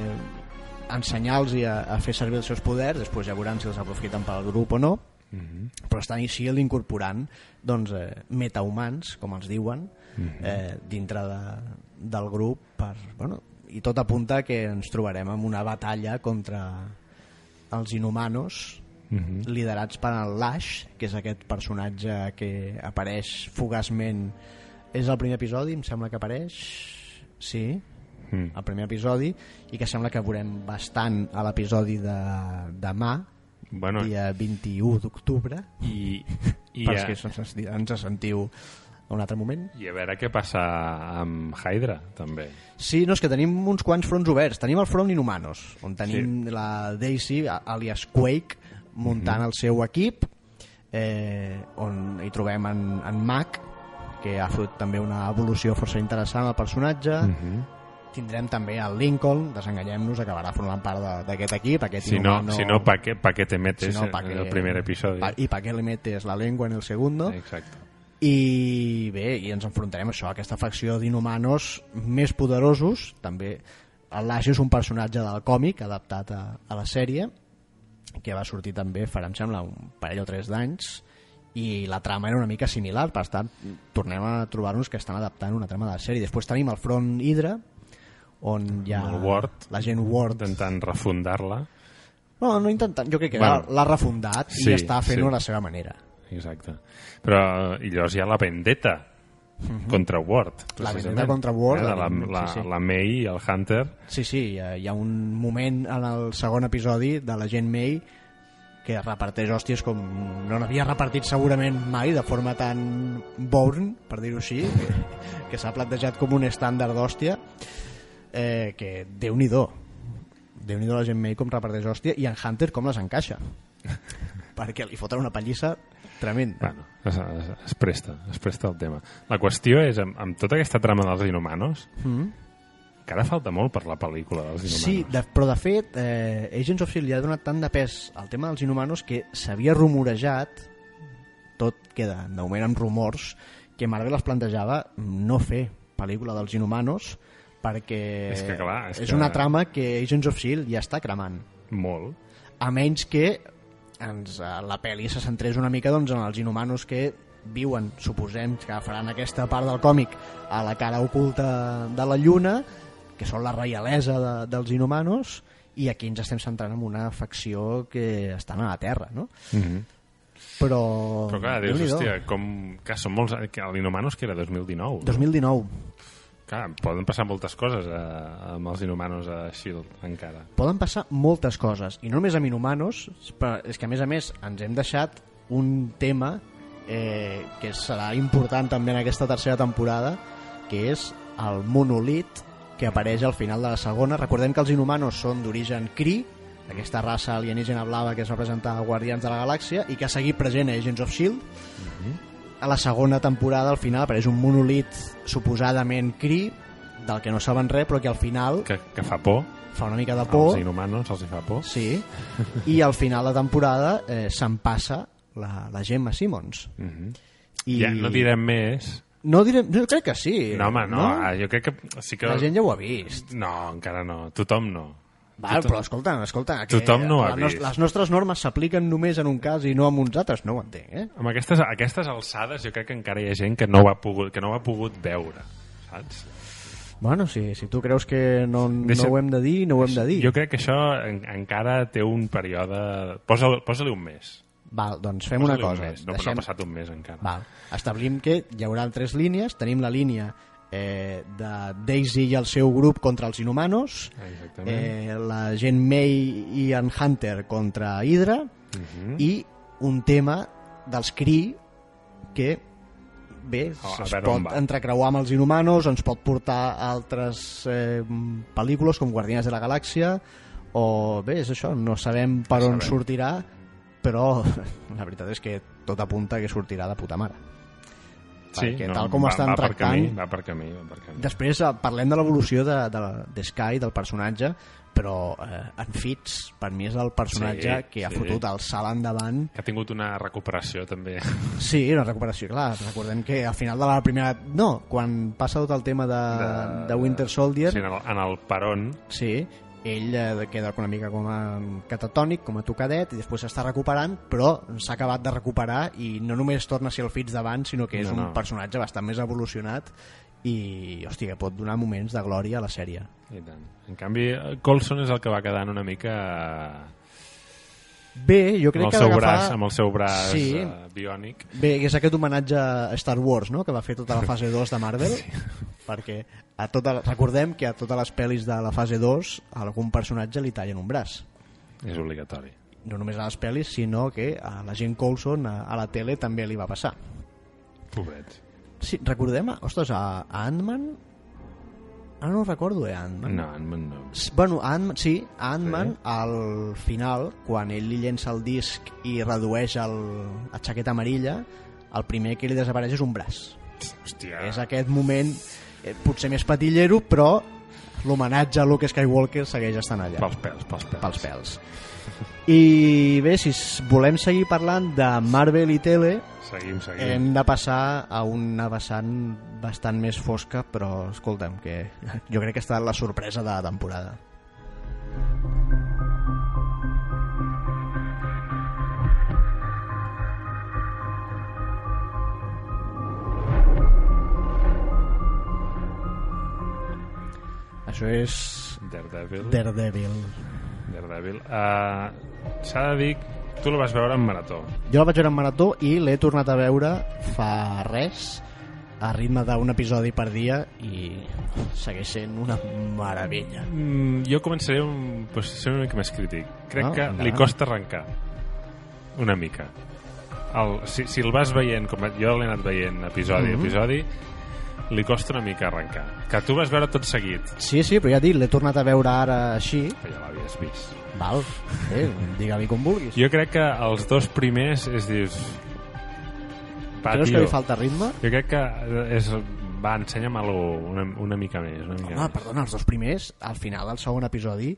A: ensenyar-los a, a fer servir els seus poders després ja veuran si els aprofiten pel grup o no.
B: Mhm.
A: però estan així incorporant doncs, eh, metahumans, com els diuen eh, dintre de, del grup per, bueno, i tot apunta que ens trobarem en una batalla contra els inhumanos
B: Mhm.
A: liderats per el Lash, que és aquest personatge que apareix fugaçment és el primer episodi, em sembla que apareix? Sí,
B: Mm.
A: el primer episodi i que sembla que veurem bastant a l'episodi de demà
B: Bueno,
A: dia 21 d'octubre
B: i, <laughs> i,
A: per
B: a,
A: als que ens, ens sentiu a un altre moment
B: i a veure què passa amb Hydra, també.
A: Sí, no, és que tenim uns quants fronts oberts. Tenim el front Inhumanos, on tenim sí. la Daisy, alias Quake, muntant el seu equip, eh, on hi trobem en, en Mac, que ha fet també una evolució força interessant al personatge.
B: Mm -hmm.
A: Tindrem també el Lincoln, desenganyem-nos, acabarà formant part de- d'aquest equip, aquest
B: Si no,
A: inhumano...
B: si no ¿pa qué, pa qué te metes
A: si no,
B: en
A: pa qué-
B: el primer episodio?
A: pa- I pa què le metes la lengua en el segundo?
B: Exacte.
A: I bé, i ens enfrontarem a això, a aquesta facció d'inhumanos més poderosos, també el Lash és un personatge del còmic adaptat a, a la sèrie, que va sortir també farà, em sembla, un parell o tres d'anys, i la trama era una mica similar, per tant, tornem a trobar-nos que estan adaptant una trama de la sèrie. Després tenim el front Hydra, on hi ha
B: el Ward.
A: la gent Ward
B: Intentant refundar-la.
A: no, no intentant, jo crec que
B: Bueno,
A: l'ha refundat
B: sí,
A: i està fent-ho
B: sí.
A: a la seva manera
B: Exacte. Però i llavors hi ha la vendetta contra Ward.
A: Mhm. La
B: precisament.
A: vendetta contra Ward,
B: Eh, la, la,
A: sí, sí.
B: la May i el Hunter.
A: Sí, sí, hi ha, hi ha un moment en el segon episodi de la gent May que reparteix hòsties com no n'havia repartit segurament mai de forma tan born, per dir-ho així, <laughs> que, que s'ha plantejat com un estàndard d'hòstia eh, que déu-n'hi-do déu-n'hi-do la gent May com reparteix hòstia i en Hunter com les encaixa <laughs> perquè li foten una pallissa tremenda
B: Bueno, es, es, es presta, es presta el tema. La qüestió és, amb, amb tota aquesta trama dels inhumanos,
A: mm.
B: encara falta molt per la pel·lícula dels inhumanos.
A: Sí, de, però de fet, eh, Agents of S.H.I.E.L.D. li ha donat tant de pes al tema dels inhumanos que s'havia rumorejat, tot queda de moment amb rumors, que Marvel es plantejava no fer pel·lícula dels inhumanos perquè
B: És que clar, és
A: és
B: que-
A: una trama que Agents of S.H.I.E.L.D. ja està cremant.
B: Molt.
A: A menys que ens, eh, la pel·li se centrés una mica doncs, en els inhumanos que viuen, suposem que faran aquesta part del còmic a la cara oculta de la lluna que són la reialesa de, dels inhumanos i aquí ens estem centrant en una facció que estan a la Terra no?
B: Mm -hmm.
A: però,
B: Però clar, dius, hòstia, com... Que són molts... Que l'Inhumanos que era 2019.
A: 2019
B: Clar, poden passar moltes coses eh, amb els Inhumanos a S.H.I.E.L.D. encara.
A: poden passar moltes coses i no només amb inhumanos però és que a més a més ens hem deixat un tema eh, que serà important també en aquesta tercera temporada que és el monolit que apareix al final de la segona recordem que els inhumanos són d'origen Kree aquesta raça alienígena blava que es va presentar a Guardians de la Galàxia i que ha seguit present a Agents of S.H.I.E.L.D. a la segona temporada al final apareix un monolit suposadament Kree del que no saben res però que al final
B: Que, que fa por.
A: fa una mica de por
B: Als Inhumanos els fa por.
A: Sí, i al final de temporada eh, se'n passa la, la Gemma Simmons.
B: Mm -hmm.
A: I...
B: Ja, no direm més.
A: No direm, jo crec que sí.
B: No, home, no, no? jo crec que sí que...
A: La gent ja ho ha vist.
B: No, encara no. Tothom no.
A: Val, però escolta, escolta, que
B: Tothom no ha vist.
A: les nostres normes s'apliquen només en un cas i no en uns altres, no ho entenc, eh?
B: Amb aquestes, aquestes alçades jo crec que encara hi ha gent que no ho ha pogut, que no ho ha pogut veure, saps?
A: Bueno, si, si tu creus que no,
B: Deixa-
A: no ho hem de dir, no ho hem de dir.
B: Jo crec que això en, encara té un període... Posa- Posa-li un mes.
A: Val, doncs fem una
B: un
A: cosa.
B: mes. No, no ha passat un mes encara.
A: Val. Establim que hi haurà tres línies. Tenim la línia eh, de Daisy i el seu grup contra els inhumanos,
B: Exactament.
A: eh, la gent May i en Hunter contra Hydra,
B: Mhm.
A: i un tema dels Kree que bé,
B: A
A: es pot entrecreuar amb els inhumanos, ens pot portar a altres eh, pel·lícules com Guardians de la Galàxia o bé, és això, no sabem per
B: No
A: on
B: sabem.
A: sortirà però <laughs> la veritat és que tot apunta que sortirà de puta mare perquè tal com
B: va,
A: estan
B: va per
A: tractant
B: camí, va per camí, va per camí.
A: Després eh, parlem de l'evolució de, de, de Sky, del personatge, però eh, en Fitz, per mi és el personatge
B: Sí,
A: que ha
B: sí.
A: fotut el salt endavant.
B: Que ha tingut una recuperació també.
A: Sí, una recuperació, clar. Recordem que al final de la primera... No, quan passa tot el tema de, de, de Winter Soldier,
B: Sí, en el, en el peron
A: sí, ell eh, queda una mica com a catatònic, com a tocadet, i després s'està recuperant, però s'ha acabat de recuperar i no només torna a ser el Fitz d'abans, sinó que és
B: No,
A: un
B: no.
A: personatge bastant més evolucionat i, hòstia, pot donar moments de glòria a la sèrie.
B: i tant. En canvi, Colson és el que va quedant una mica
A: Bé, jo crec
B: amb el
A: que
B: seu
A: ha
B: braç,
A: d'agafar...
B: amb el seu braç
A: Sí.
B: uh, biònic.
A: Bé, que és aquest homenatge a Star Wars, no?, que va fer tota la <laughs> fase 2 de Marvel, perquè a tota, recordem que a totes les pel·lis de la fase 2 a algun personatge li tallen un braç.
B: És obligatori.
A: No només a les pel·lis, sinó que a la gent Coulson a, a la tele també li va passar.
B: Pobret.
A: Sí, recordem, ostres, a, a Ant-Man... Ara no recordo, eh, Ant-Man.
B: No, Ant-Man no.
A: Bueno, Ant sí, Ant-Man,
B: Sí.
A: al final, quan ell li llença el disc i redueix el, la xaqueta amarilla, el primer que li desapareix és un braç.
B: Hòstia.
A: És aquest moment, eh, potser més patillero, però l'homenatge a Luke Skywalker segueix estant allà.
B: Pels pèls, pels pèls.
A: Pels pèls. I bé, si volem seguir parlant de Marvel i tele,
B: Seguim, seguim.
A: hem de passar a una vessant bastant més fosca, però escolta'm, que jo crec que està la sorpresa de la temporada. Això és
B: Daredevil.
A: Daredevil.
B: Daredevil. Uh, S'ha de dir tu la vas veure en marató.
A: Jo la vaig veure en marató i l'he tornat a veure fa res a ritme d'un episodi per dia i segueix sent una meravella.
B: Mm, jo començaré un, pues, ser una mica més crític. Crec
A: Ah,
B: que
A: endavant.
B: li costa arrencar. Una mica. El, si, si el vas veient, com jo l'he anat veient episodi a
A: Mhm.
B: episodi, li costa una mica arrencar. Que tu vas veure tot seguit,
A: Sí, sí, però ja et dic, l'he tornat a veure ara així.
B: que ja l'havies vist.
A: Val, eh, digue-li com vulguis.
B: Jo crec que els dos primers és dius... Va,
A: Creus que li falta ritme?
B: Jo crec que és... Va, ensenya-me-lo una, una mica més. Una mica
A: Home,
B: més.
A: perdona, els dos primers, al final del segon episodi,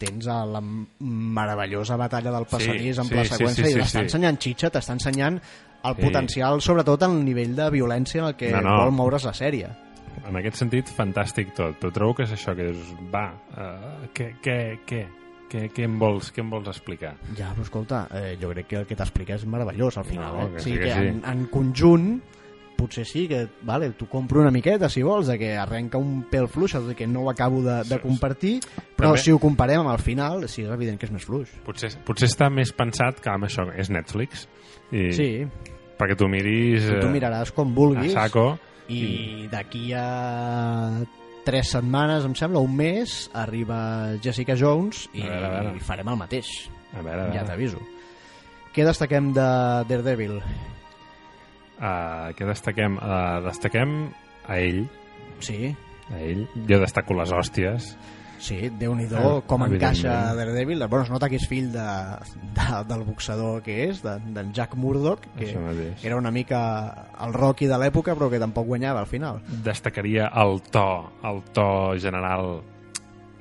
A: tens a la meravellosa batalla del passadís
B: Sí,
A: en
B: sí, sí,
A: seqüència
B: sí,
A: i
B: sí,
A: l'està
B: sí.
A: ensenyant xitxa, t'està ensenyant el
B: Sí.
A: potencial, sobretot en el nivell de violència en el que
B: No, no.
A: vol moure's la sèrie.
B: En aquest sentit, fantàstic tot, però trobo que és això, que dius, va, uh, què, què, què, què, què, em vols, què em vols explicar?
A: Ja, però escolta, eh, jo crec que el que t'explica és meravellós al final.
B: No,
A: eh?
B: que sí
A: sigui
B: que
A: que,
B: sí.
A: en, en conjunt potser sí que, vale, tu compro una miqueta si vols, de que arrenca un pèl fluix, de que no ho acabo de, de compartir, però
B: També-
A: si ho comparem amb el final, sí, és evident que és més fluix.
B: Potser, potser està més pensat que amb això, és Netflix, i,
A: Sí,
B: perquè tu miris
A: tu
B: eh,
A: miraràs com
B: a
A: vulguis
B: saco,
A: i d'aquí a tres setmanes, em sembla, un mes, arriba Jessica Jones i,
B: A veure, a veure.
A: i farem el mateix,
B: a veure, a
A: ja
B: veure.
A: t'aviso. Què destaquem de Daredevil?
B: Uh, què destaquem? Uh, destaquem a ell,
A: Sí,
B: a ell. Jo destaco les hòsties.
A: Sí, déu nhi
B: Eh,
A: com encaixa. Daredevil. Bueno, es nota que és fill de, de, del boxador que és, de- d'en Jack Murdoch, que era una mica el Rocky de l'època, però que tampoc guanyava al final.
B: Destacaria el to, el to general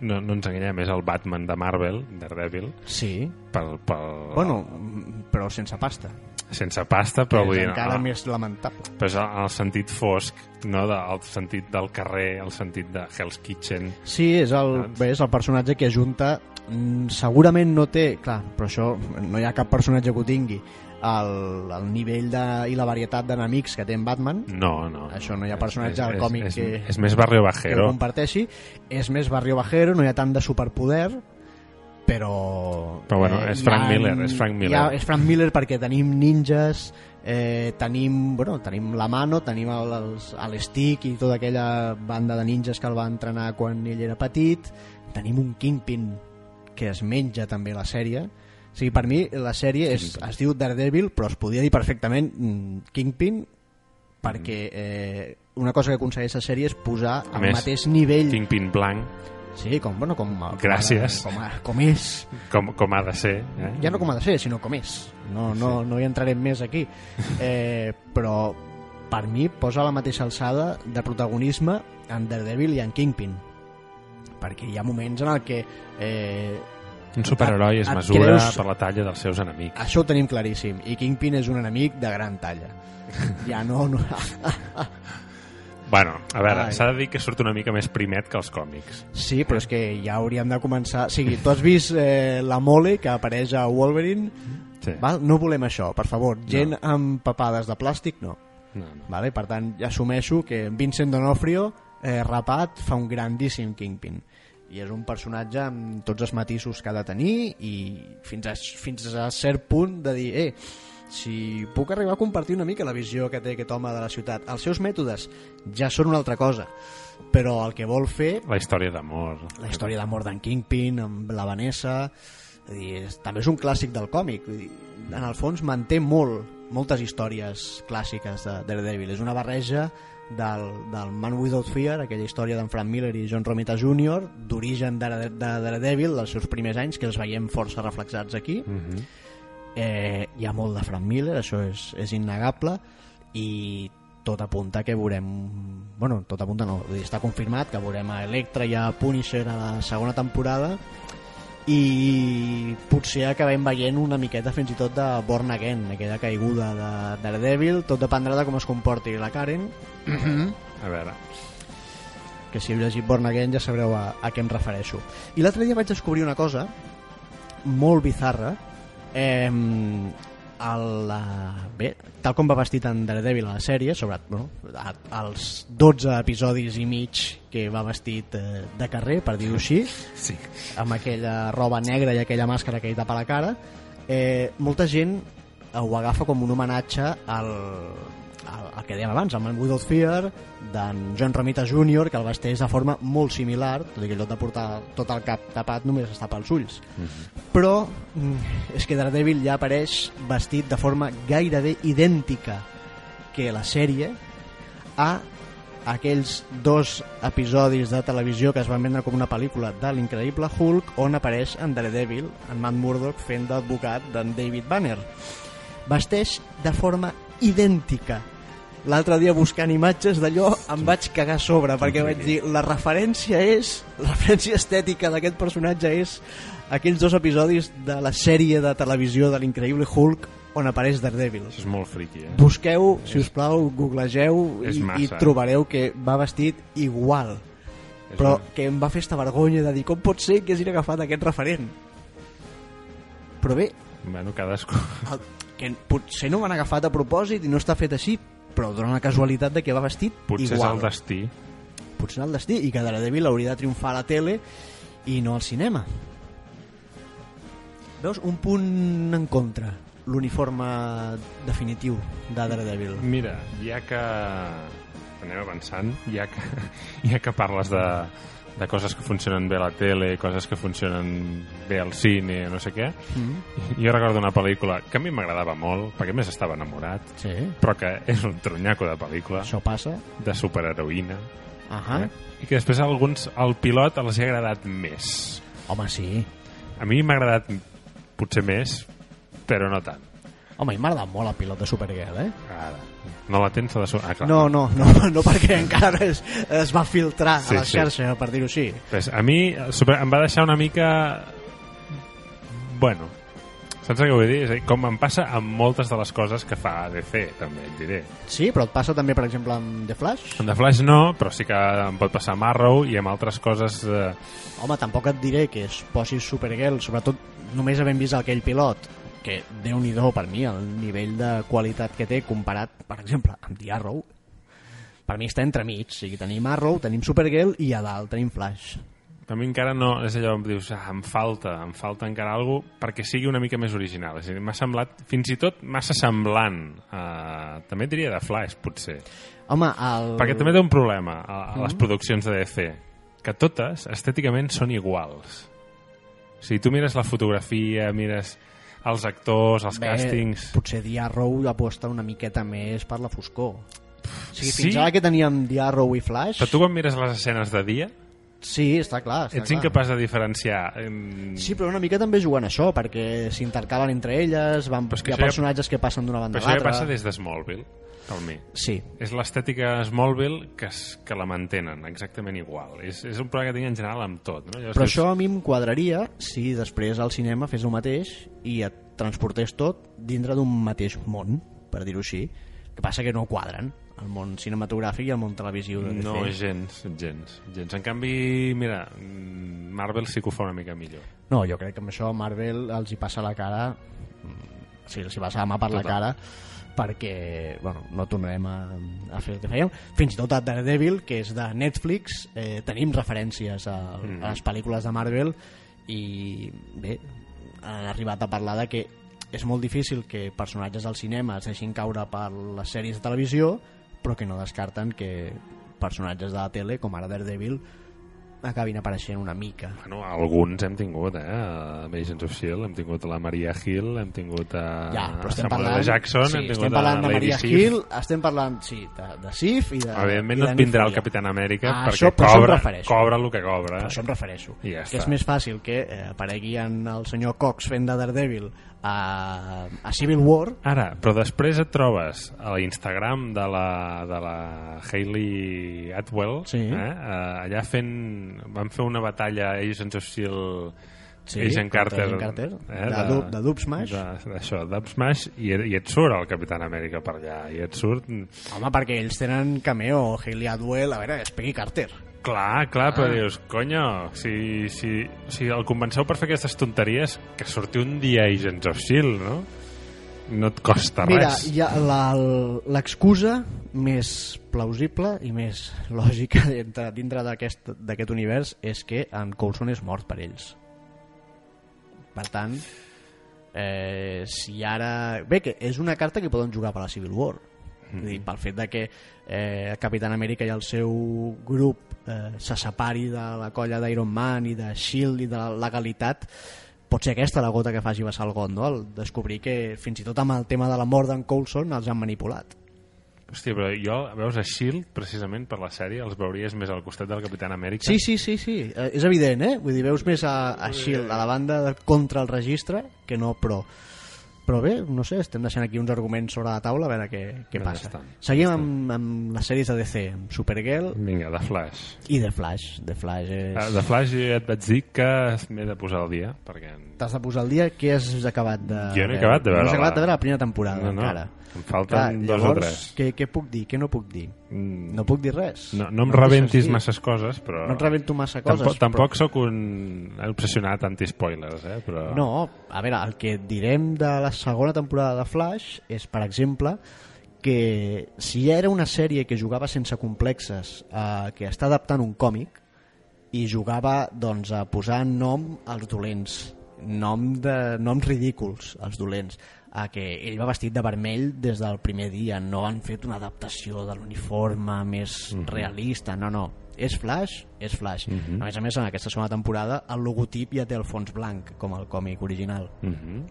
B: no, no ens enganyem, és el Batman de Marvel, Daredevil,
A: Sí,
B: pel, pel,
A: bueno, però sense pasta.
B: sense pasta, però vull
A: és
B: dir,
A: encara
B: ah,
A: més lamentable.
B: però és el sentit fosc, no? de, el sentit del carrer, el sentit de Hell's Kitchen.
A: Sí, és el, bé, és el personatge que ajunta... mm, Segurament no té... Clar, però això no hi ha cap personatge que ho tingui. El, el nivell de, i la varietat d'enemics que té en Batman,
B: No, no.
A: Això no hi ha personatge al
B: és,
A: còmic
B: és,
A: que-
B: És, és més barrio
A: que
B: bajero.
A: comparteixi. És més barrio bajero, no hi ha tant de superpoder, però...
B: Però bueno, és Frank
A: ha-
B: Miller, és Frank Miller.
A: ha- és Frank Miller perquè tenim ninjas, eh, tenim, bueno, tenim la Mano, tenim l'Stick i tota aquella banda de ninjas que el va entrenar quan ell era petit, tenim un Kingpin que es menja també la sèrie, o sigui, per mi la sèrie és, es diu Daredevil, però es podria dir perfectament mm, Kingpin perquè eh, una cosa que aconsegueix la sèrie és posar
B: A
A: al
B: més,
A: mateix nivell
B: Kingpin blanc,
A: Sí, com, bueno, com, com
B: Gràcies.
A: Com, a, com és.
B: com, com ha de ser. Eh?
A: Ja no com ha de ser, sinó com és. No, no, no hi entrarem més aquí. <laughs> Eh, però per mi posa la mateixa alçada de protagonisme en Daredevil i en Kingpin. Perquè hi ha moments en el que eh,
B: Un superheroi es
A: Et
B: mesura
A: creus-
B: per la talla dels seus enemics.
A: això ho tenim claríssim. I Kingpin és un enemic de gran talla. <laughs> Ja no... no
B: Bueno, a veure, s'ha de dir que surt una mica més primet que els còmics.
A: Sí, però és que ja hauríem de començar... O sigui, tu has vist eh, la mole que apareix a Wolverine?
B: Sí.
A: Val? No volem això, per favor. Gent amb papades de plàstic, no.
B: No, no.
A: Vale? Per tant, ja assumeixo que Vincent D'Onofrio, eh, rapat, fa un grandíssim Kingpin. I és un personatge amb tots els matisos que ha de tenir i fins a, fins a cert punt de dir, eh, si puc arribar a compartir una mica la visió que té aquest home de la ciutat. Els seus mètodes ja són una altra cosa, però el que vol fer
B: La història d'amor.
A: la història d'amor d'en Kingpin amb la Vanessa dir, és, també és un clàssic del còmic dir, en el fons manté molt moltes històries clàssiques de Daredevil és una barreja del, del Man Without Fear aquella història d'en Frank Miller i John Romita Jr. d'origen de, de Daredevil dels seus primers anys que els veiem força reflexats aquí
B: Mm -hmm.
A: eh, hi ha molt de Frank Miller, això és, és innegable i tot apunta que veurem bueno, tot apunta no, està confirmat que veurem a Electra i a Punisher a la segona temporada i potser acabem veient una miqueta fins i tot de Born Again, aquella caiguda de Daredevil, tot dependrà de com es comporti la Karen
B: A veure,
A: que si heu llegit Born Again ja sabreu a, a què em refereixo. I l'altre dia vaig descobrir una cosa molt bizarra. Eh, el, bé, tal com va vestit en Daredevil a la sèrie, sobre a, als 12 episodis i mig que va vestit eh, de carrer, per dir-ho així,
B: sí.
A: amb aquella roba negra i aquella màscara que li tapa la cara, eh, molta gent ho agafa com un homenatge al, al, al que dèiem abans, al Man Without Fear, d'en John Romita Jr., que el vesteix de forma molt similar, tot i que en lloc de portar tot el cap tapat només es tapa els ulls. Però mm, és que Daredevil ja apareix vestit de forma gairebé idèntica que la sèrie a aquells dos episodis de televisió que es van vendre com una pel·lícula de l'increïble Hulk on apareix en Daredevil, en Matt Murdock fent d'advocat d'en David Banner vesteix de forma idèntica l'altre dia buscant imatges d'allò em vaig cagar a sobre perquè vaig dir la referència és la referència estètica d'aquest personatge és aquells dos episodis de la sèrie de televisió de l'increïble Hulk on apareix Daredevil.
B: Això és molt friqui, eh?
A: busqueu, si us plau, googlegeu i, i trobareu que va vestit igual.
B: És
A: però
B: un-
A: que em va fer esta vergonya de dir com pot ser que hagin agafat aquest referent? Però bé
B: Bueno, cadascú...
A: el, que potser no ho han agafat a propòsit i no està fet així però dona la casualitat de que va vestit
B: Potser
A: igual
B: és el destí.
A: potser el destí i que Daredevil hauria de triomfar a la tele i no al cinema. Veus? Un punt en contra. L'uniforme definitiu de Daredevil.
B: Mira, ja que anem avançant, ja que, <laughs> ja que parles de, de coses que funcionen bé a la tele, coses que funcionen bé al cine, no sé què,
A: mm.
B: jo recordo una pel·lícula que a mi m'agradava molt, perquè més estava enamorat,
A: sí,
B: però que és un tronyaco de pel·lícula,
A: això passa
B: de superheroïna,
A: Ahà.
B: eh? i que després a alguns, al pilot els ha agradat més.
A: home sí
B: A mi m'ha agradat potser més, però no tant.
A: home, m'ha agradat molt el pilot de Supergirl eh?
B: Ara, no la tens a la... so- Ah, clar.
A: no, no, no, no <laughs> perquè encara es, es va filtrar
B: Sí,
A: a la
B: sí.
A: xarxa per dir-ho així
B: Pues a mi super, em va deixar una mica... Bueno, saps què vull dir? És dir, com em passa amb moltes de les coses que fa DC, també et diré.
A: sí, però et passa també per exemple amb The Flash
B: Amb The Flash no, però sí que em pot passar amb Arrow i amb altres coses... Eh,
A: Home, tampoc et diré que es posis Supergirl, sobretot només havent vist aquell pilot, que déu nhi per mi, el nivell de qualitat que té comparat, per exemple, amb The Arrow. Per mi està entremig, o sigui, tenim Arrow, tenim Supergirl i a dalt tenim Flash.
B: a mi encara no, és allò, em dius, ah, em falta, em falta encara alguna cosa perquè sigui una mica més original. És a dir, m'ha semblat, fins i tot massa semblant. Uh, també diria de Flash, potser.
A: Home, el...
B: Perquè també té un problema a, a les produccions de DC, que totes, estèticament, són iguals. O sigui, tu mires la fotografia, mires els actors, els
A: Bé,
B: càstings...
A: Potser The Arrow aposta una miqueta més per la foscor. O sigui,
B: Sí?
A: fins ara que teníem The Arrow i Flash...
B: Però tu quan mires les escenes de dia,
A: Sí, està clar. Està
B: ets
A: clar.
B: incapaç de diferenciar... em,
A: Sí, però una mica també juguen això, perquè s'intercalen entre elles, van,
B: Però
A: hi ha
B: això ja-
A: personatges que passen d'una banda
B: Però
A: a
B: això ja
A: l'altra...
B: passa des de Smallville, mi.
A: Sí,
B: És l'estètica Smallville que, es, que la mantenen exactament igual. És, és un problema que tinc en general amb tot. No? Llavors
A: però
B: dius,
A: això a mi em quadraria si després al cinema fes el mateix i et transportés tot dintre d'un mateix món, per dir-ho així. El que passa que no quadren el món cinematogràfic i el món televisiu de DC.
B: No, gens, gens, gens. En canvi, mira, mm, Marvel sí que ho fa una mica millor.
A: No, jo crec que amb això Marvel els hi passa la cara mm, sí, els hi passa la mà per la
B: Total.
A: cara perquè bueno, no tornarem a, a fer el que fèiem fins i tot a Daredevil que és de Netflix eh, tenim referències a,
B: Mm.
A: a les pel·lícules de Marvel i bé han arribat a parlar de que és molt difícil que personatges al cinema es deixin caure per les sèries de televisió però que no descarten que personatges de la tele com ara Daredevil acabin apareixent una mica
B: Bueno, alguns hem tingut, eh? A Agents of S.H.I.E.L.D. hem tingut la Maria Hill, hem tingut a
A: Ja, però estem
B: Samuel
A: parlant,
B: L. Jackson,
A: sí,
B: hem tingut
A: estem parlant
B: a
A: de Maria
B: Sif.
A: Hill, estem parlant sí, de, de Sif i de
B: Evidentment
A: i
B: no
A: de
B: et vindrà el. Capitán Amèrica
A: Ah,
B: perquè
A: això-
B: cobra, cobra el que cobra.
A: Però això em refereixo.
B: I ja
A: que
B: està.
A: és més fàcil que eh, aparegui en el senyor Cox fent de Daredevil a, a Civil War
B: Ara, però després et trobes a l'Instagram de la, de la Hayley Atwell,
A: Sí.
B: eh? eh, allà fent... Van fer una batalla Agents of S.H.I.E.L.D.
A: Sí,
B: Agent Carter,
A: Agent Carter,
B: eh,
A: de Dub- de Dub Smash.
B: de- d'això, Dub Smash i, i et surt el Capitán Amèrica per allà i et surt
A: home, perquè ells tenen cameo Hayley Atwell, a veure, és Peggy Carter
B: Clar, clar, però
A: Ah.
B: dius, conyo, si, si, si el convenceu per fer aquestes tonteries, que surti un dia Agents of S.H.I.E.L.D., no? No et costa
A: Mira,
B: res.
A: ja la- l'excusa més plausible i més lògica dintre, dintre d'aquest d'aquest univers és que en Coulson és mort per ells. Per tant, eh, si ara... Bé, que és una carta que poden jugar per la Civil War. Mm. Dir, pel fet de que eh, Capitán Amèrica i el seu grup eh, se separi de la colla d'Iron Man i de S.H.I.E.L.D. i de la legalitat pot ser aquesta la gota que faci vessar el gondol descobrir que fins i tot amb el tema de la mort d'en Coulson els han manipulat
B: Hòstia, però jo, veus, a S.H.I.E.L.D., precisament per la sèrie, els veuries més al costat del Capitán Amèrica.
A: sí, sí, sí, sí. Eh, és evident, eh? Vull dir, veus més a, a S.H.I.E.L.D. a la banda de, contra el registre que no pro però bé, no sé, estem deixant aquí uns arguments sobre la taula a veure què, què passa
B: està.
A: seguim amb, amb les sèries de DC amb Supergirl
B: Vinga, de Flash.
A: i The Flash The Flash és...
B: Uh, de Flash ja et vaig dir que m'he de posar al dia, perquè...
A: T'has de posar al dia què has acabat de
B: Jo no he acabat de veure
A: No has acabat de veure la primera temporada
B: No, no,
A: encara.
B: Em falten dos o
A: llavors,
B: tres.
A: Què, què puc dir? Què no puc dir?
B: Mm,
A: No puc dir res.
B: no, no em
A: deixes
B: rebentis masses coses, però...
A: No et rebento massa coses.
B: Tampoc, tampoc sóc un obsessionat anti-spoilers, eh? Però...
A: No, a veure, el que direm de la segona temporada de Flash és, per exemple, que si ja era una sèrie que jugava sense complexes, eh, que està adaptant un còmic, i jugava doncs, a posar nom als dolents, nom de, noms ridículs als dolents, a que ell va vestit de vermell des del primer dia, no han fet una adaptació de l'uniforme més realista, no, no, és Flash, és Flash. A més a més, en aquesta segona temporada el logotip ja té el fons blanc, com el còmic original.
B: Mhm.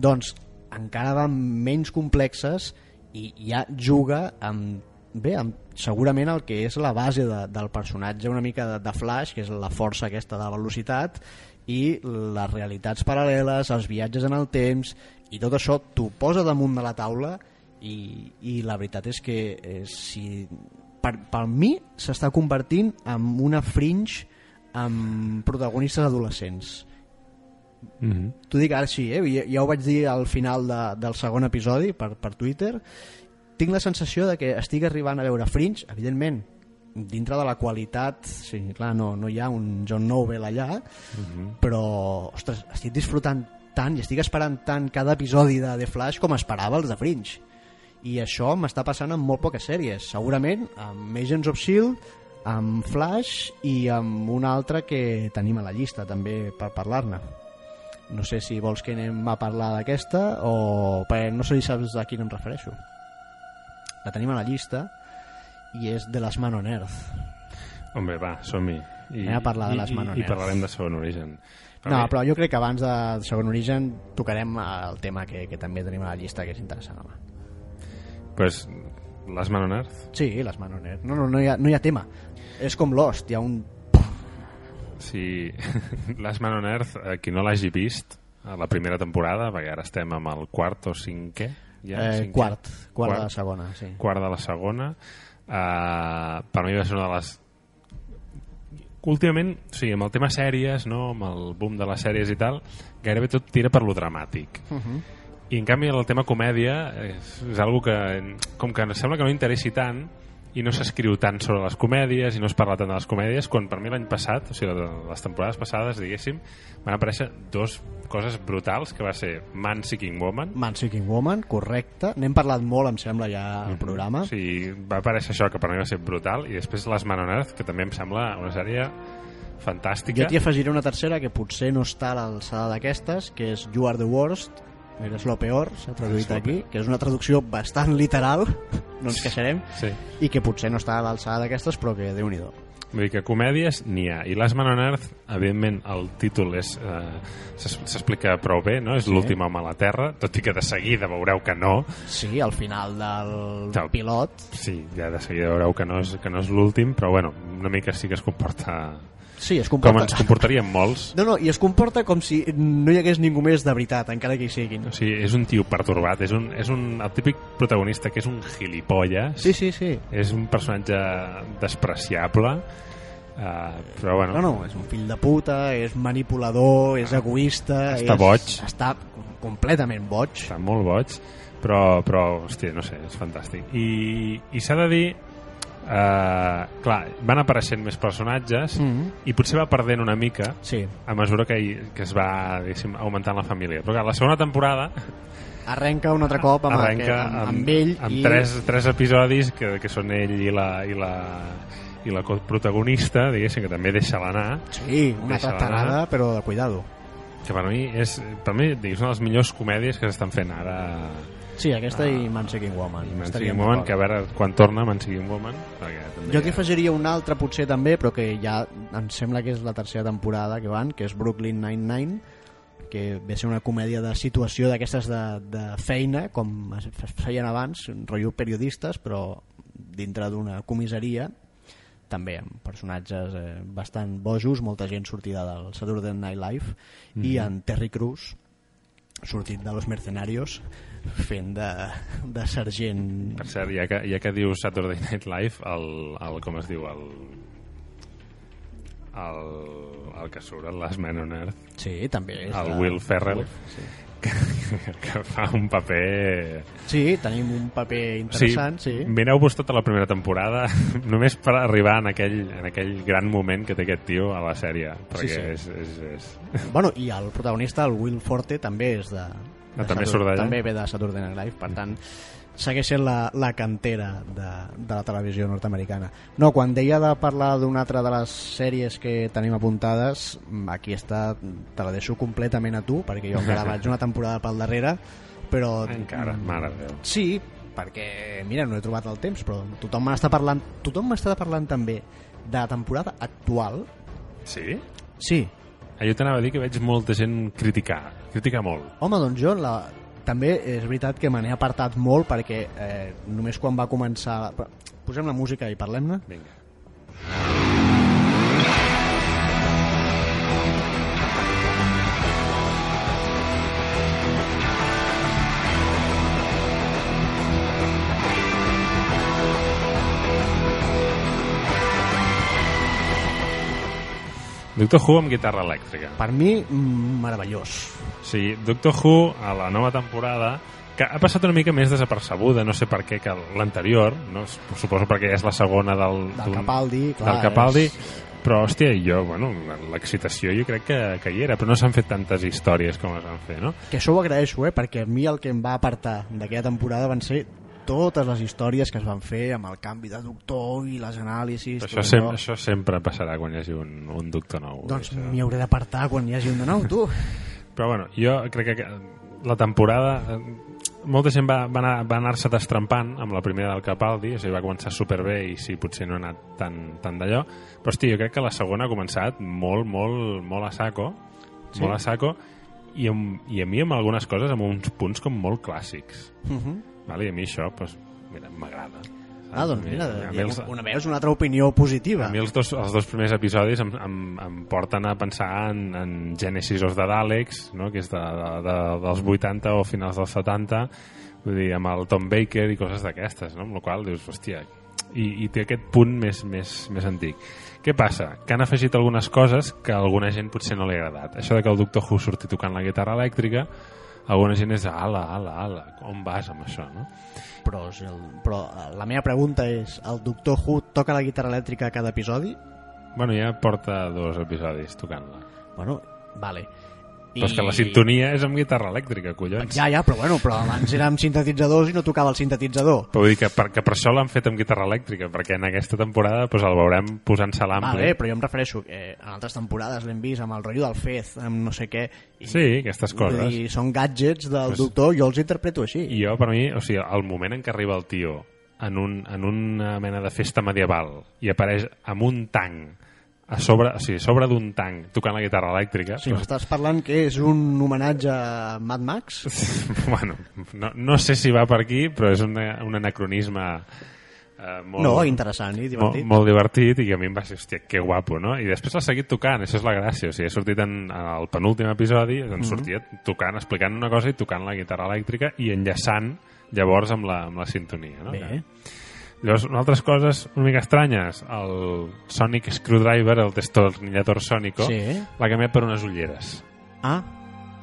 A: Doncs encara van menys complexes i ja juga amb bé, amb, segurament el que és la base de, del personatge una mica de, de Flash, que és la força aquesta de la velocitat i les realitats paral·leles, els viatges en el temps i tot això t'ho posa damunt de la taula i, i la veritat és que eh, si, per, per mi s'està convertint en una fringe amb protagonistes adolescents
B: Mhm.
A: T'ho dic ara sí, eh? ja, ja ho vaig dir al final de, del segon episodi per, per Twitter. Tinc la sensació de que estic arribant a veure Fringe, evidentment, dintre de la qualitat, sí, clar, no, no hi ha un John Noble allà, però, ostres, estic disfrutant tant i estic esperant tant cada episodi de The Flash com esperava els de Fringe. I això m'està passant amb molt poques sèries. Segurament amb Agents of S.H.I.E.L.D., amb Flash i amb una altra que tenim a la llista també per parlar-ne. No sé si vols que anem a parlar d'aquesta o... Perquè no sé si saps a quin em refereixo. La tenim a la llista i és de Last Man on Earth.
B: Home, va, som-hi. I,
A: Anem a parlar de
B: i-
A: les
B: i-
A: Man on
B: I
A: Earth.
B: parlarem de segon origen.
A: No, però jo crec que abans de segon origen tocarem el tema que, que també tenim a la llista que és interessant. Home.
B: Pues, Last Man on Earth?
A: Sí, les Man on Earth. No, no, no hi ha, no hi ha tema. És com Lost, hi ha un...
B: Sí, <laughs> Last Man on Earth, eh, qui no l'hagi vist, a la primera temporada, perquè ara estem amb el quart o cinquè, ja,
A: eh,
B: cinquè?
A: quart, quart,
B: Quart.
A: de la segona, sí.
B: quart de la segona uh, per mi va ser una de les últimament, o sigui, amb el tema sèries no? amb el boom de les sèries i tal gairebé tot tira per lo dramàtic
A: Uh -huh.
B: i en canvi el tema comèdia és, és algo que com que sembla que no interessi tant i no s'escriu tant sobre les comèdies i no es parla tant de les comèdies quan per mi l'any passat, o sigui les temporades passades diguéssim, van aparèixer dos coses brutals que va ser Man Seeking Woman
A: Man Seeking Woman, correcte. N'hem parlat molt, em sembla, ja al programa.
B: Sí, va aparèixer això, que per mi va ser brutal, i després Les Man on Earth, que també em sembla una sèrie fantàstica.
A: Jo t'hi afegiré una tercera que potser no està a l'alçada d'aquestes, que és You are the worst, eres lo peor, s'ha traduït aquí, que és una traducció bastant literal, <laughs> no ens queixarem,
B: Sí.
A: i que potser no està a l'alçada d'aquestes, però que déu nhi
B: Vull dir que comèdies n'hi ha. I Les Man on Earth, evidentment, el títol és eh, s'explica prou bé, no? És
A: Sí.
B: l'últim home a la Terra, tot i que de seguida veureu que no.
A: Sí, al final del
B: Del-
A: pilot,
B: Sí, ja de seguida veureu que no és, que no és l'últim, però bueno, una mica sí que es comporta
A: sí, es
B: com
A: comporta...
B: ens comportaríem molts.
A: No, no, i es comporta com si no hi hagués ningú més de veritat, encara que hi siguin.
B: O sigui, és un tio pertorbat, és, un, és un, el típic protagonista que és un gilipolles,
A: Sí, sí, sí.
B: és un personatge despreciable uh, però bueno
A: No, no, és un fill de puta, és manipulador, és egoista...
B: Està
A: és,
B: boig.
A: Està completament boig.
B: està molt boig però, però hòstia, no sé, és fantàstic i, i s'ha de dir uh, clar, van apareixent més personatges
A: Mm -hmm.
B: i potser va perdent una mica
A: Sí.
B: a mesura que, que es va augmentant la família però clar, la segona temporada
A: Arrenca un altre cop amb,
B: arrenca
A: aquest, amb, amb ell
B: amb
A: i...
B: tres, tres episodis que, que són ell i la, i la, i la protagonista, diguéssim, que també deixa-la anar
A: Sí, una tatarada, però de cuidado.
B: que per mi és, per mi, dic, és una de les millors comèdies que s'estan fent ara
A: Sí, aquesta
B: Ah.
A: i Man Seeking Woman.
B: i Man
A: estaríem
B: Seeking Woman, que a veure quan torna Man Seeking Woman perquè també
A: Jo t'hi afegiria una altra potser també, però que ja em sembla que és la tercera temporada que van, que és Brooklyn Nine-Nine, que ve a ser una comèdia de situació d'aquestes de, de feina, com es feien abans, un rotllo periodistes, però dintre d'una comissaria, també amb personatges eh, bastant bojos, molta gent sortida del Saturday Night Live, i en Terry Crews, sortit de Los Mercenarios, fent de, de sergent...
B: per cert, ja que, ja que dius Saturday Night Live el, el com es diu el, el, el que surt a Last Man on Earth
A: Sí, també. és
B: el
A: de-
B: Will Ferrell
A: Sí.
B: Que, <laughs> que fa un paper
A: Sí, tenim un paper interessant, sí.
B: mireu-vos tota la primera temporada <laughs> només per arribar en aquell, en aquell gran moment que té aquest tio a la sèrie perquè
A: sí.
B: És, és, és...
A: Bueno, i el protagonista, el Will Forte, també és de... de
B: Ah, també surt d'allà?
A: També ve de Saturday Night Live, per tant, segueix sent la, la cantera de, de la televisió nord-americana. No, quan deia de parlar d'una altra de les sèries que tenim apuntades, aquí està, te la deixo completament a tu, perquè jo encara <laughs> vaig una temporada pel darrere, però...
B: encara, mare de Déu
A: Sí, perquè, mira, no he trobat el temps, però tothom m'està parlant, tothom m'està parlant també de la temporada actual.
B: sí?
A: Sí,
B: Ah, jo t'anava a dir que veig molta gent criticar criticar molt
A: home, doncs jo la... també és veritat que me n'he apartat molt perquè eh, només quan va començar... Posem la música i parlem-ne.
B: vinga Doctor Who amb guitarra elèctrica
A: Per mi, meravellós.
B: Sí, Doctor Who, a la nova temporada, que ha passat una mica més desapercebuda, no sé per què, que l'anterior, no? suposo perquè és la segona del,
A: Del Capaldi, clar,
B: del Capaldi,
A: és-
B: però, hòstia, jo, bueno, l'excitació jo crec que, que hi era, però no s'han fet tantes històries com es van fer, no?
A: Que això ho agraeixo, eh? perquè a mi el que em va apartar d'aquella temporada van ser totes les històries que es van fer amb el canvi de doctor i les anàlisis...
B: Això,
A: tot
B: sem
A: allò.
B: això sempre passarà quan hi hagi un, un doctor nou.
A: Doncs
B: això.
A: m'hi hauré d'apartar quan hi hagi un de nou, tu. <laughs>
B: Però bueno, jo crec que la temporada... eh, Molta gent va, va anar- va anar-se destrempant amb la primera del Capaldi, o sigui, va començar superbé i sí, potser no ha anat tan, tan d'allò, però hosti, jo crec que la segona ha començat molt, molt, molt a saco,
A: Sí?
B: molt a saco, i, amb, i a mi amb algunes coses amb uns punts com molt clàssics.
A: Uh -huh.
B: Vale? I a mi això, doncs, mira, m'agrada.
A: Ah, doncs mira,
B: a mi els-
A: una veus una altra opinió positiva.
B: a mi els dos, els dos primers episodis em, em, em porten a pensar en, en Genesis of the Daleks, no? que és de, de, de, dels 80 o finals dels 70, vull dir, amb el Tom Baker i coses d'aquestes, no? amb la qual dius, hòstia, i, i té aquest punt més, més, més antic. Què passa? Que han afegit algunes coses que a alguna gent potser no li ha agradat. Això de que el Doctor Who surti tocant la guitarra elèctrica, alguna gent és ala, ala, ala, on vas amb això, no?
A: Però, el, però eh, la meva pregunta és, el Doctor Who toca la guitarra elèctrica a cada episodi?
B: Bueno, ja porta dos episodis tocant-la.
A: Bueno, vale.
B: Però és que la sintonia és amb guitarra elèctrica, collons.
A: Ja, ja, però bueno, però abans era amb sintetitzadors i no tocava el sintetitzador.
B: Però vull dir que per, que per això l'han fet amb guitarra elèctrica, perquè en aquesta temporada doncs, el veurem posant-se a l'ampli.
A: Vale, però jo em refereixo que en altres temporades l'hem vist amb el rotllo del Fez, amb no sé què. I,
B: Sí, aquestes coses.
A: I són gadgets del
B: Pues-
A: doctor, jo els interpreto així.
B: I jo, per mi, o sigui, el moment en què arriba el tio en, un, en una mena de festa medieval i apareix amb un tanc a sobre, o sigui, a sobre d'un tanc tocant la guitarra elèctrica
A: Sí, m'estàs parlant que és un homenatge a Mad Max? <laughs>
B: bueno, no, no sé si va per aquí però és una, un anacronisme eh, molt,
A: No, interessant i
B: molt,
A: divertit.
B: molt divertit i que a mi em va ser, hòstia, que guapo, no? I després l'ha seguit tocant, això és la gràcia. O sigui, ha sortit en, en el penúltim episodi, doncs sortia tocant, explicant una cosa i tocant la guitarra elèctrica i enllaçant llavors amb la, amb la sintonia, no?
A: Bé,
B: Llavors, altres coses una mica estranyes, el Sonic Screwdriver, el destornillador sònico,
A: Sí.
B: l'ha canviat per unes ulleres.
A: Ah,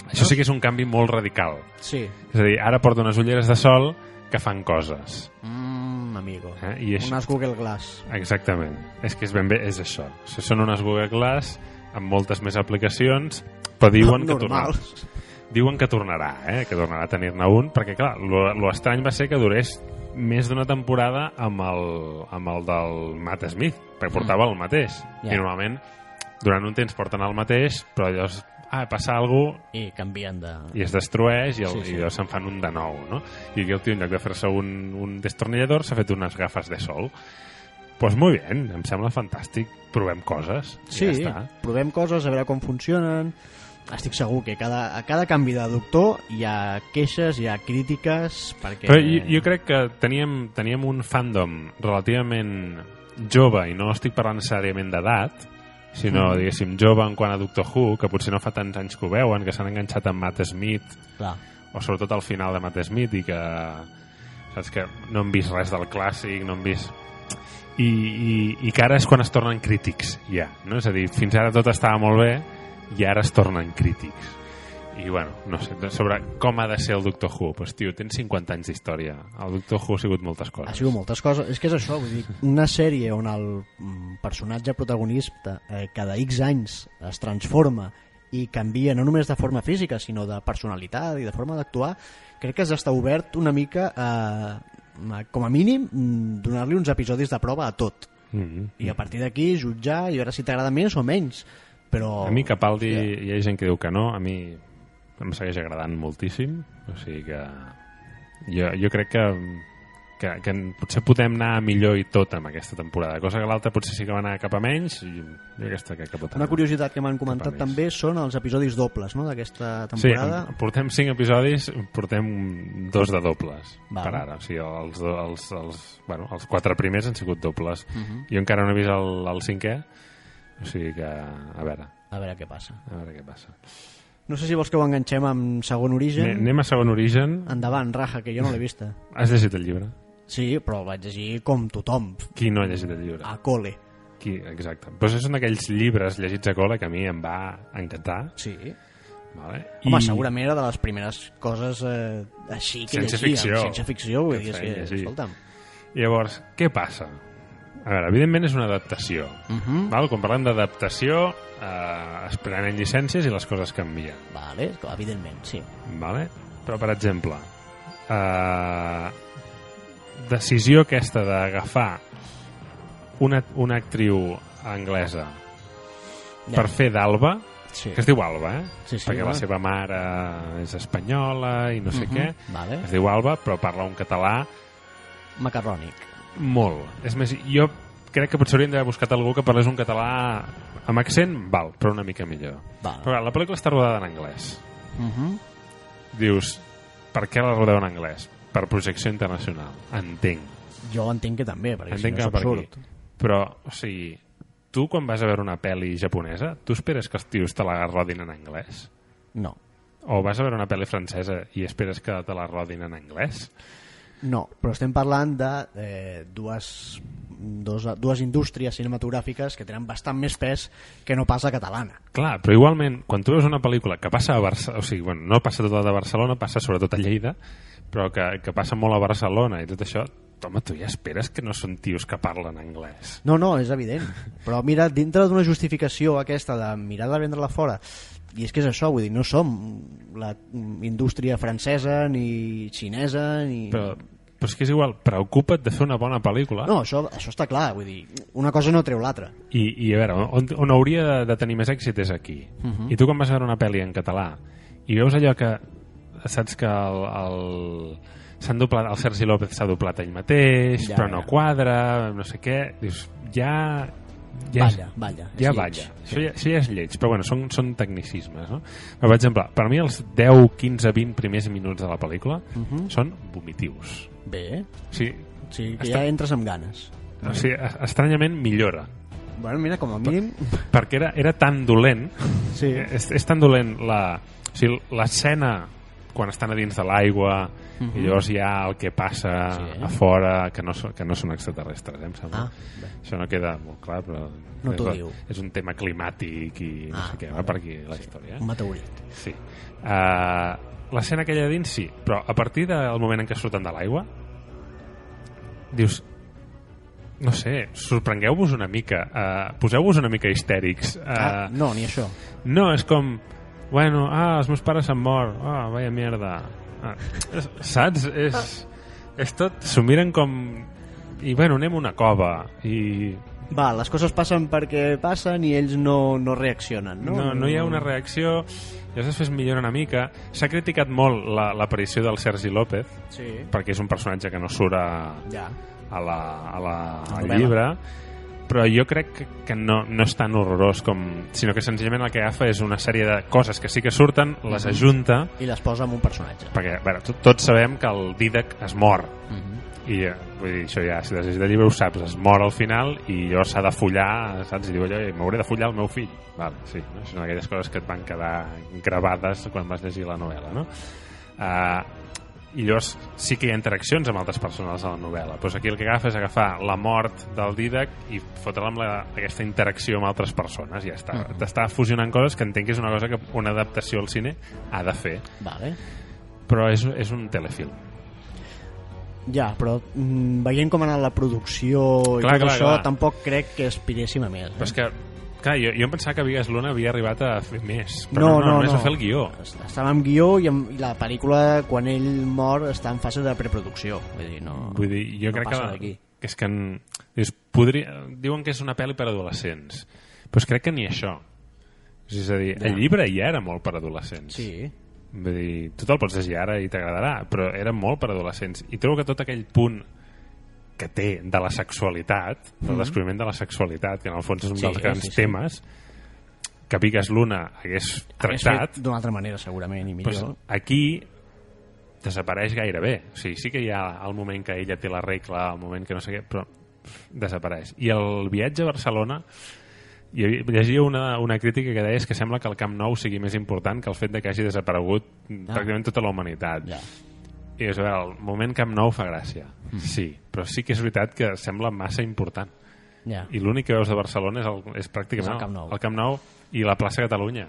B: Això sí que és un canvi molt radical.
A: sí.
B: És a dir, ara porta unes ulleres de sol que fan coses.
A: Mm, amigo.
B: Eh? I és...
A: Unes Google Glass.
B: Exactament. És que és ben bé, és això. O sigui, són unes Google Glass amb moltes més aplicacions, però diuen que tornarà. Diuen que tornarà, eh? que tornarà a tenir-ne un, perquè clar, lo, lo estrany va ser que durés més d'una temporada amb el, amb el del Matt Smith, perquè portava el mateix.
A: Ja.
B: I normalment, durant un temps porten el mateix, però llavors ah, passa alguna cosa
A: I canvien de...
B: i es destrueix i, el,
A: Sí,
B: sí, i llavors se'n fan un de nou no? i aquí el tio en lloc de fer-se un, un destornillador s'ha fet unes gafes de sol pues muy bien, em sembla fantàstic provem coses
A: Sí,
B: ja està
A: provem coses, a veure com funcionen. Estic segur que cada, a cada canvi de doctor hi ha queixes, hi ha crítiques, perquè...
B: però jo, jo crec que teníem, teníem un fandom relativament jove i no estic parlant necessàriament d'edat sinó,
A: Mm.
B: diguéssim, jove en quant a Doctor Who, que potser no fa tants anys que ho veuen, que s'han enganxat amb Matt Smith,
A: Clar.
B: o sobretot al final de Matt Smith i que saps que no han vist res del clàssic no han vist i, i, i que ara és quan es tornen crítics ja, no? és a dir, fins ara tot estava molt bé i ara es tornen crítics i bueno, no sé, sobre com ha de ser el Doctor Who, pues tio, tens 50 anys d'història el Doctor Who ha sigut moltes
A: Ha
B: coses
A: sigut moltes coses. És que és això, vull dir, una sèrie on el mm, personatge protagonista eh, cada X anys es transforma i canvia no només de forma física, sinó de personalitat i de forma d'actuar, crec que has d'estar obert una mica a, a com a mínim, mm, donar-li uns episodis de prova a tot.
B: mm -hmm.
A: I a partir d'aquí jutjar i veure si t'agrada més o menys. Però...
B: a mi Capaldi
A: Hòstia.
B: hi ha gent que diu que no a mi em segueix agradant moltíssim o sigui que jo, jo crec que, que, que potser podem anar millor i tot amb aquesta temporada, cosa que l'altra potser sí que va anar cap a menys i jo aquesta crec que pot anar.
A: Una curiositat que m'han comentat també són els episodis dobles no, d'aquesta
B: Sí,
A: temporada.
B: em- portem cinc episodis, portem dos de dobles
A: Val.
B: per ara. O sigui, els, els, els, bueno, els quatre primers han sigut dobles.
A: Uh -huh.
B: Jo encara no he vist el, el cinquè, o sigui que, a veure,
A: A veure què passa.
B: a veure què passa.
A: No sé si vols que ho enganxem amb segon origen.
B: Anem anem a segon origen.
A: Endavant, Raja, que jo no l'he vista.
B: Has llegit el llibre?
A: Sí, però el vaig llegir com tothom,
B: Qui no ha llegit el llibre?
A: a col·le.
B: Qui, exacte. Pues és un d'aquells llibres llegits a col·le que a mi em va encantar.
A: Sí.
B: Vale?
A: Home, segurament era de les primeres coses eh, així que
B: Ciència
A: llegíem.
B: ficció.
A: Ciència ficció, vull
B: Que
A: dir, és
B: feien
A: que,
B: llegir.
A: escolta'm.
B: Llavors, què passa? A veure, evidentment és una adaptació.
A: Uh -huh.
B: Val? Quan parlem d'adaptació, eh, es prenen llicències i les coses canvien.
A: Vale, evidentment, sí.
B: Vale? Però, per exemple, eh, decisió aquesta d'agafar una, una actriu anglesa
A: Ja.
B: per fer d'Alba,
A: Sí.
B: que es diu Alba, eh?
A: Sí, sí,
B: perquè la
A: home.
B: seva mare és espanyola i no sé
A: Mhm,
B: què.
A: Vale.
B: Es diu Alba, però parla un català
A: Macarrònic.
B: Molt. És més, jo crec que potser hauríem d'haver buscat algú que parlés un català amb accent, val, però una mica millor.
A: Vale.
B: Però la pel·lícula està rodada en anglès.
A: Mhm.
B: Dius, per què la rodeu en anglès? Per projecció internacional. Entenc.
A: Jo entenc que també, perquè
B: Entenc
A: si no és
B: per
A: absurd.
B: aquí. Però, o sigui, tu quan vas a veure una pel·li japonesa, tu esperes que els tios te la rodin en anglès?
A: No.
B: O vas a veure una pel·li francesa i esperes que te la rodin en anglès?
A: No, però estem parlant de eh, dues, dos, dues indústries cinematogràfiques que tenen bastant més pes que no pas la catalana.
B: Clar, però igualment, quan tu veus una pel·lícula que passa a Barcelona, o sigui, bueno, no passa tota de Barcelona, passa sobretot a Lleida, però que, que passa molt a Barcelona i tot això, home, tu ja esperes que no són tios que parlen anglès.
A: No, no, és evident. Però mira, dintre d'una justificació aquesta de mirar de vendre-la fora, i és que és això, vull dir, no som la indústria francesa ni xinesa ni...
B: Però, però és que és igual, preocupa't de fer una bona pel·lícula
A: No, això, això està clar, vull dir, una cosa no treu l'altra.
B: i, i a veure, on, on hauria de, de tenir més èxit és aquí.
A: Uh -huh.
B: I tu quan vas a veure una pel·li en català i veus allò que saps que el, el, s'han doblat, el Sergi López s'ha doblat ell mateix,
A: Ja,
B: però no quadra, no sé què, dius, ja... ja és-
A: Balla, balla. és
B: ja
A: lleig.
B: balla. Això ja, això ja és lleig, però bueno, són, són tecnicismes, no? Per exemple, per mi els 10, 15, 20 primers minuts de la pel·lícula
A: Uh -huh.
B: són vomitius.
A: Bé,
B: o sigui
A: que ja entres amb ganes.
B: o sigui, estranyament millora.
A: Bueno, mira, com a mínim...
B: Perquè era, era tan dolent,
A: Sí.
B: és, és tan dolent la, o sigui, l'escena quan estan a dins de l'aigua
A: Mhm.
B: i llavors hi ha el que passa
A: Sí.
B: a fora, que no, que no són extraterrestres, eh, em sembla.
A: Ah, bé.
B: Això no queda molt clar, però
A: No
B: és,
A: diu.
B: és un tema climàtic i no
A: Ah,
B: sé què, va per aquí la història.
A: Un meteorit.
B: Sí. Uh, L'escena aquella de dins, sí, però a partir del moment en què surten de l'aigua, dius, no sé, sorprengueu-vos una mica, uh, poseu-vos una mica histèrics. Uh,
A: Ah, no, ni això.
B: no, és com, bueno, ah, els meus pares s'han mort, ah, vaya mierda. Ah, saps? És, és tot, s'ho miren com... I bueno, anem a una cova i
A: Va, les coses passen perquè passen i ells no, no reaccionen, no?
B: No, no hi ha una reacció i els després millora una mica. S'ha criticat molt la- l'aparició del Sergi López,
A: Sí,
B: perquè és un personatge que no surt a,
A: ja.
B: a la, a la,
A: A la
B: al llibre, però jo crec que, no, no és tan horrorós com... sinó que senzillament el que agafa és una sèrie de coses que sí que surten, les
A: Mhm.
B: ajunta,
A: I les posa en un personatge.
B: perquè tot- tots sabem que el Didac es mor,
A: Mhm.
B: i eh, vull dir, això ja, si has llegit el llibre ho saps, es mor al final i llavors s'ha de follar, saps? I diu allò, m'hauré de follar el meu fill. Vale, sí, no? són aquelles coses que et van quedar gravades quan vas llegir la novel·la, no? Uh, I llavors sí que hi ha interaccions amb altres persones a la novel·la. Doncs aquí el que agafa és agafar la mort del Didac i fotre-la amb la, aquesta interacció amb altres persones, i ja està.
A: Mhm.
B: T'està fusionant coses que entenc que és una cosa que una adaptació al cine ha de fer,
A: Vale.
B: però és, és un telefilm.
A: Ja, però mm, veient com ha anat la producció i
B: Clar,
A: tot
B: clar,
A: això,
B: clar.
A: tampoc crec que aspiréssim a més.
B: Però
A: Eh?
B: és que, clar, jo, jo em pensava que Vigues Luna havia arribat a fer més, però
A: No,
B: no, no,
A: no,
B: només
A: no.
B: a fer el guió.
A: Estava amb guió i, amb, i la pel·lícula, quan ell mor, està en fase de preproducció. Vull dir, no,
B: Vull dir, jo
A: no
B: crec que, que és que en, és, podria, diuen que és una pel·li per adolescents, però crec que ni això. És a dir,
A: Ja.
B: el llibre ja era molt per adolescents.
A: Sí,
B: Vull dir, tu te'l pots llegir ara i t'agradarà, però era molt per adolescents. I trobo que tot aquell punt que té de la sexualitat, del
A: Mhm.
B: descobriment de la sexualitat, que en el fons és un
A: Sí,
B: dels grans
A: sí, sí.
B: temes, que Vigues Luna hagués tractat,
A: d'una altra manera, segurament, i millor.
B: pues, aquí desapareix gairebé. O sigui, sí que hi ha el moment que ella té la regla, el moment que no sé què, però desapareix. I el viatge a Barcelona, jo llegia una, una crítica que deia que sembla que el Camp Nou sigui més important que el fet de que hagi desaparegut
A: Ah.
B: pràcticament tota la humanitat.
A: Ja.
B: I és, veure, el moment Camp Nou fa gràcia,
A: Mm.
B: sí, però sí que és veritat que sembla massa important.
A: Ja.
B: I l'únic que veus de Barcelona és, el, és pràcticament
A: És el Camp Nou.
B: el Camp Nou i la plaça Catalunya.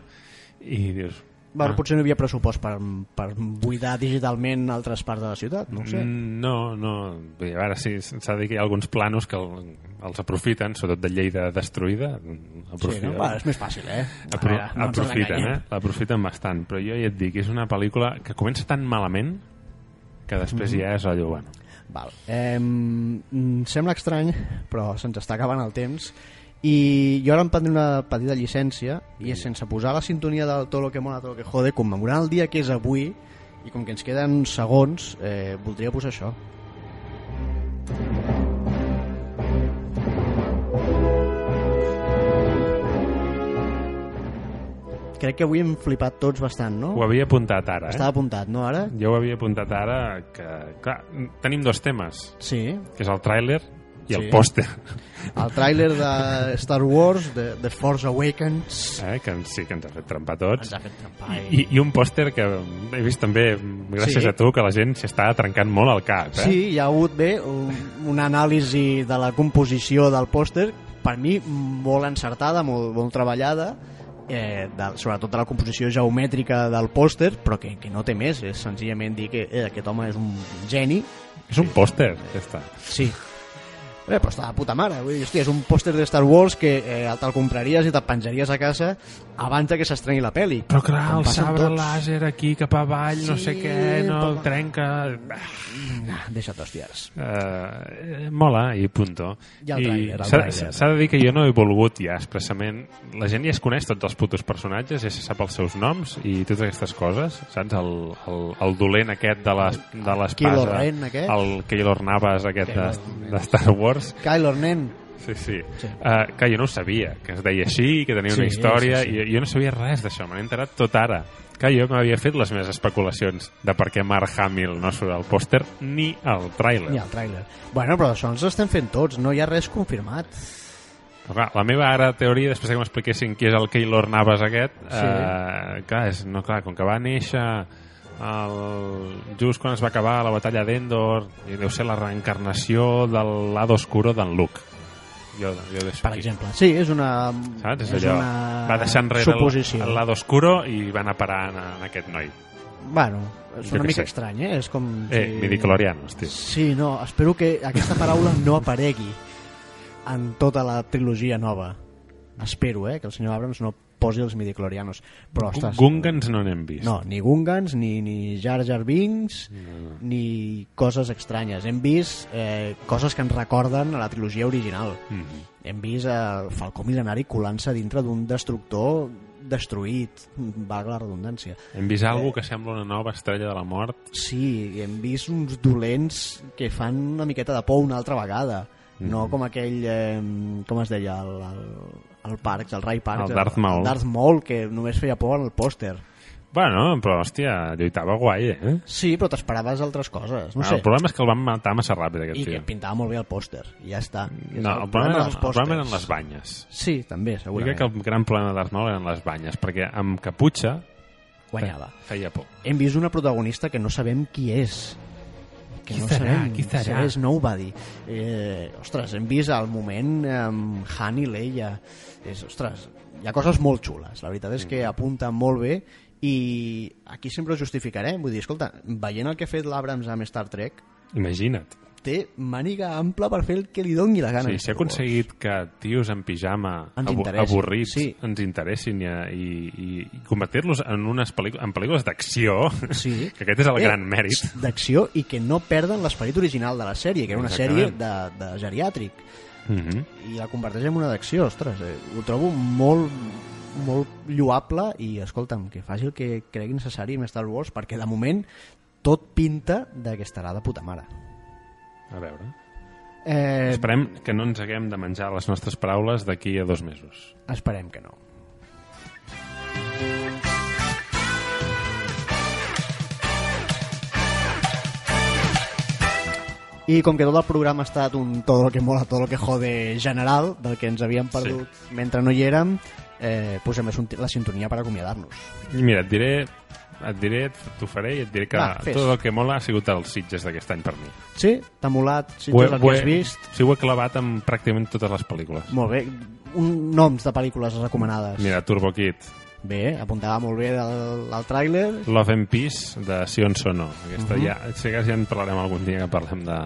B: I dius,
A: Bueno,
B: Ah.
A: potser no hi havia pressupost per, per buidar digitalment altres parts de la ciutat, no ho sé.
B: Mm, No, no. A veure, sí, s'ha de dir que hi ha alguns planos que el, els aprofiten, sobretot de Lleida destruïda.
A: sí,
B: Aprofiten,
A: no? bueno, és més fàcil, eh?
B: Apro
A: veure, no
B: aprofiten, eh? L'aprofiten bastant. Però jo ja et dic, és una pel·lícula que comença tan malament que després
A: Mhm.
B: ja és allò, bueno.
A: Val. Eh, em sembla estrany, però se'ns està acabant el temps i jo ara em prendré una petita llicència i és sense posar la sintonia de tot lo que mola, tot lo que jode, commemorant el dia que és avui i com que ens queden segons, eh, voldria posar això. Crec que avui hem flipat tots bastant, no?
B: Ho havia apuntat ara, eh?
A: Estava apuntat, no, ara?
B: Jo ho havia apuntat ara que, clar, tenim dos temes,
A: Sí.
B: que és el tràiler i el
A: Sí.
B: pòster,
A: El tràiler de Star Wars, de The Force Awakens,
B: eh? que sí que ens ha fet trempar tots.
A: ens ha fet trampar.
B: I, I un pòster que he vist també, gràcies
A: Sí.
B: a tu, que la gent s'està trencant molt el cap. Eh?
A: Sí, hi ha hagut bé un, una anàlisi de la composició del pòster, per mi molt encertada, molt, molt treballada, eh, de, sobretot de la composició geomètrica del pòster, però que, que no té més, és senzillament dir que eh, aquest home és un geni.
B: És un pòster, ja està.
A: Sí. Bé, però està de puta mare. Vull dir, hòstia, és un pòster de Star Wars que eh, te'l compraries i te'l penjaries a casa abans de que s'estreni la pel·li.
B: Però clar,
A: Com
B: el sabre
A: tots.
B: làser aquí cap avall, no
A: Sí,
B: sé què, no
A: però-
B: el trenca...
A: Ah, deixa't hòsties.
B: Uh, mola i punto.
A: I el tràiler, el
B: s'ha de dir que jo no he volgut ja expressament... La gent ja es coneix tots els putos personatges, ja se sap els seus noms i totes aquestes coses, saps? El, el, el dolent aquest de
A: Kylo
B: l'espasa,
A: Ren, aquest.
B: el Keylor Navas aquest de,
A: Kylo
B: de Star Wars,
A: Kylo Ren,
B: Sí, sí.
A: Sí.
B: Uh, que jo no ho sabia, que es deia així, que tenia una
A: Sí,
B: història,
A: sí, sí.
B: i jo no sabia res d'això, me n'he enterat tot ara. Que jo m'havia fet les meves especulacions de per què Mark Hamill no surt al pòster ni al tràiler.
A: ni el tràiler. Bueno, però això ens estem fent tots, no hi ha res confirmat.
B: Clar, la meva ara teoria, després que m'expliquessin qui és el Keylor Navas aquest,
A: Sí.
B: eh, clar, és, no, clar, com que va néixer el, just quan es va acabar la batalla d'Endor, i deu ser la reencarnació de l'Ado Oscuro d'en Luke. Jo, jo deixo
A: Per
B: aquí.
A: exemple. Sí, és una...
B: Saps? És,
A: és
B: allò,
A: una
B: va deixar enrere el,
A: suposició.
B: el lado oscuro i va anar a parar en, en aquest noi.
A: Bueno, és
B: Jo
A: una mica
B: sé.
A: estrany, eh? És com...
B: Eh, midiclorianos, tio.
A: Sí, no, espero que aquesta paraula no aparegui en tota la trilogia nova. Espero, eh, que el senyor Abrams no posi els midiclorianos. Però, ostres,
B: Gungans no n'hem vist.
A: no, ni Gungans, ni, ni Jar Jar Binks, ni coses estranyes. Hem vist eh, coses que ens recorden a la trilogia original.
B: Mhm.
A: Hem vist el Falcó Milenari colant-se dintre d'un destructor destruït, valga la redundància.
B: Hem vist algú que sembla una nova estrella de la mort.
A: Sí, hem vist uns dolents que fan una miqueta de por una altra vegada. No
B: Mhm.
A: com aquell, eh, com es deia, el, el, el Parks, el Ray Parks.
B: El Darth Maul.
A: El Darth Maul, que només feia por en el pòster.
B: Bueno, però, hòstia, lluitava guai, eh?
A: Sí, però t'esperaves altres coses. No
B: el
A: sé.
B: problema és que el van matar massa ràpid, aquest
A: I que
B: tio.
A: pintava molt bé el pòster. I ja està. És
B: No, el problema,
A: dels
B: el problema eren les banyes.
A: Sí, també,
B: Jo
A: segurament.
B: crec que el gran problema de Darth Maul eren les banyes, perquè amb caputxa
A: Guanyava.
B: feia por.
A: Hem vist una protagonista que no sabem qui és. Que
B: Qui
A: no
B: serà?
A: sabem.
B: Qui serà?
A: És Nobody. Eh, ostres, hem vist el moment amb Han i Leia. És, ostres, hi ha coses molt xules. La veritat és que apunten molt bé i aquí sempre ho justificaré. Vull dir, escolta, veient el que ha fet l'Abrams amb Star Trek,
B: Imagina't.
A: Té màniga ampla per fer el que li doni la gana.
B: Sí, si ha aconseguit que tios en pijama
A: Ens
B: avorrits
A: sí.
B: ens interessin i, i, i, i convertir-los en unes en pel·lícules d'acció,
A: Sí. <laughs>
B: que aquest és el
A: Eh,
B: gran mèrit.
A: d'acció i que no perden l'esperit original de la sèrie, que era una sèrie de, de geriàtric.
B: Mm -hmm.
A: i la converteix en una d'acció, ostres, eh, ho trobo molt molt lloable i escolta'm, que faci el que cregui necessari amb Star Wars perquè de moment tot pinta de que estarà de puta mare
B: A veure.
A: eh,
B: Esperem que no ens haguem de menjar les nostres paraules d'aquí a dos mesos.
A: esperem que no I com que tot el programa ha estat un tot el que mola, tot el que jode general del que ens havíem perdut sí. mentre no hi érem, eh, posem la, sintonia per acomiadar-nos.
B: Mira, et diré et diré, t'ho faré i et diré que
A: Va, fes.
B: tot el que mola ha sigut els Sitges d'aquest any per mi.
A: Sí? T'ha molat? Si tu
B: ho
A: l'havies
B: he-
A: vist?
B: Sí, ho he clavat amb pràcticament totes les pel·lícules.
A: Molt bé. Un, noms de pel·lícules recomanades.
B: Mira, Turbo Kid,
A: Bé, apuntava molt bé del, del tràiler.
B: Love and Peace de Sion Sono. Aquesta
A: Mhm.
B: ja, sé que ja en parlarem algun dia que parlem de,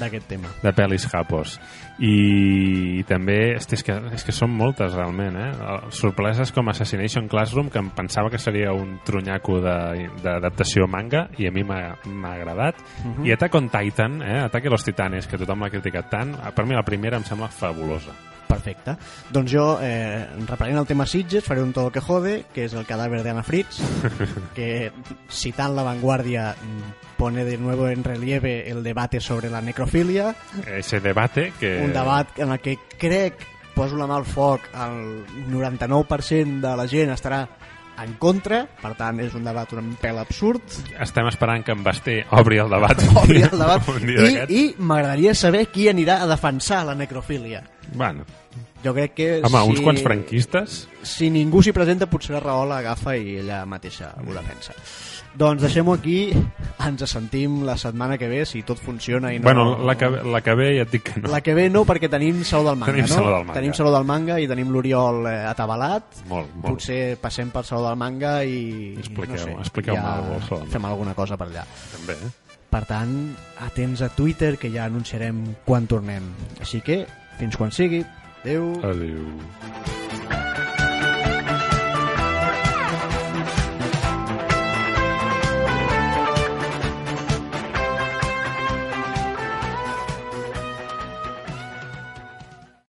A: d'aquest tema.
B: de pel·lis japos i, i també hosti, és, que, és que són moltes realment eh? sorpreses com Assassination Classroom que em pensava que seria un trunyaco de- d'adaptació manga i a mi m'ha agradat
A: Mhm.
B: i Attack on Titan, eh? Ataque a los Titanes que tothom l'ha criticat tant, per mi la primera em sembla fabulosa
A: Perfecte. Doncs jo, eh, reprenent el tema Sitges, faré un todo que jode, que és el cadàver de Ana Fritz, <laughs> que citant La Vanguardia pone de nuevo en relieve el debate sobre la necrofilia,
B: ese debate que...
A: un debat en el que crec, poso la mà al foc, el 99% de la gent estarà en contra, per tant és un debat un pèl absurd,
B: estem esperant que en Basté obri el debat <laughs>
A: obri el debat, i, i m'agradaria saber qui anirà a defensar la necrofilia.
B: bueno,
A: Jo crec que
B: home,
A: si...
B: uns quants franquistes?
A: si ningú s'hi presenta potser la Rahola agafa i ella mateixa ho defensa doncs deixem-ho aquí. Ens sentim la setmana que ve si tot funciona i no...
B: bueno, la que, la que ve ja et dic que no.
A: La que ve no perquè tenim Saló del Manga
B: Tenim
A: no?
B: Saló del Manga.
A: tenim Saló del Manga i tenim l'Oriol eh, atabalat.
B: Molt, molt.
A: potser passem per Saló del Manga i
B: Expliqueu-
A: no sé,
B: expliqueu-me
A: ja
B: alguna
A: fem alguna cosa per allà.
B: També, eh?
A: per tant, atents a Twitter que ja anunciarem quan tornem. Així que, fins quan sigui. Adéu.
B: Adéu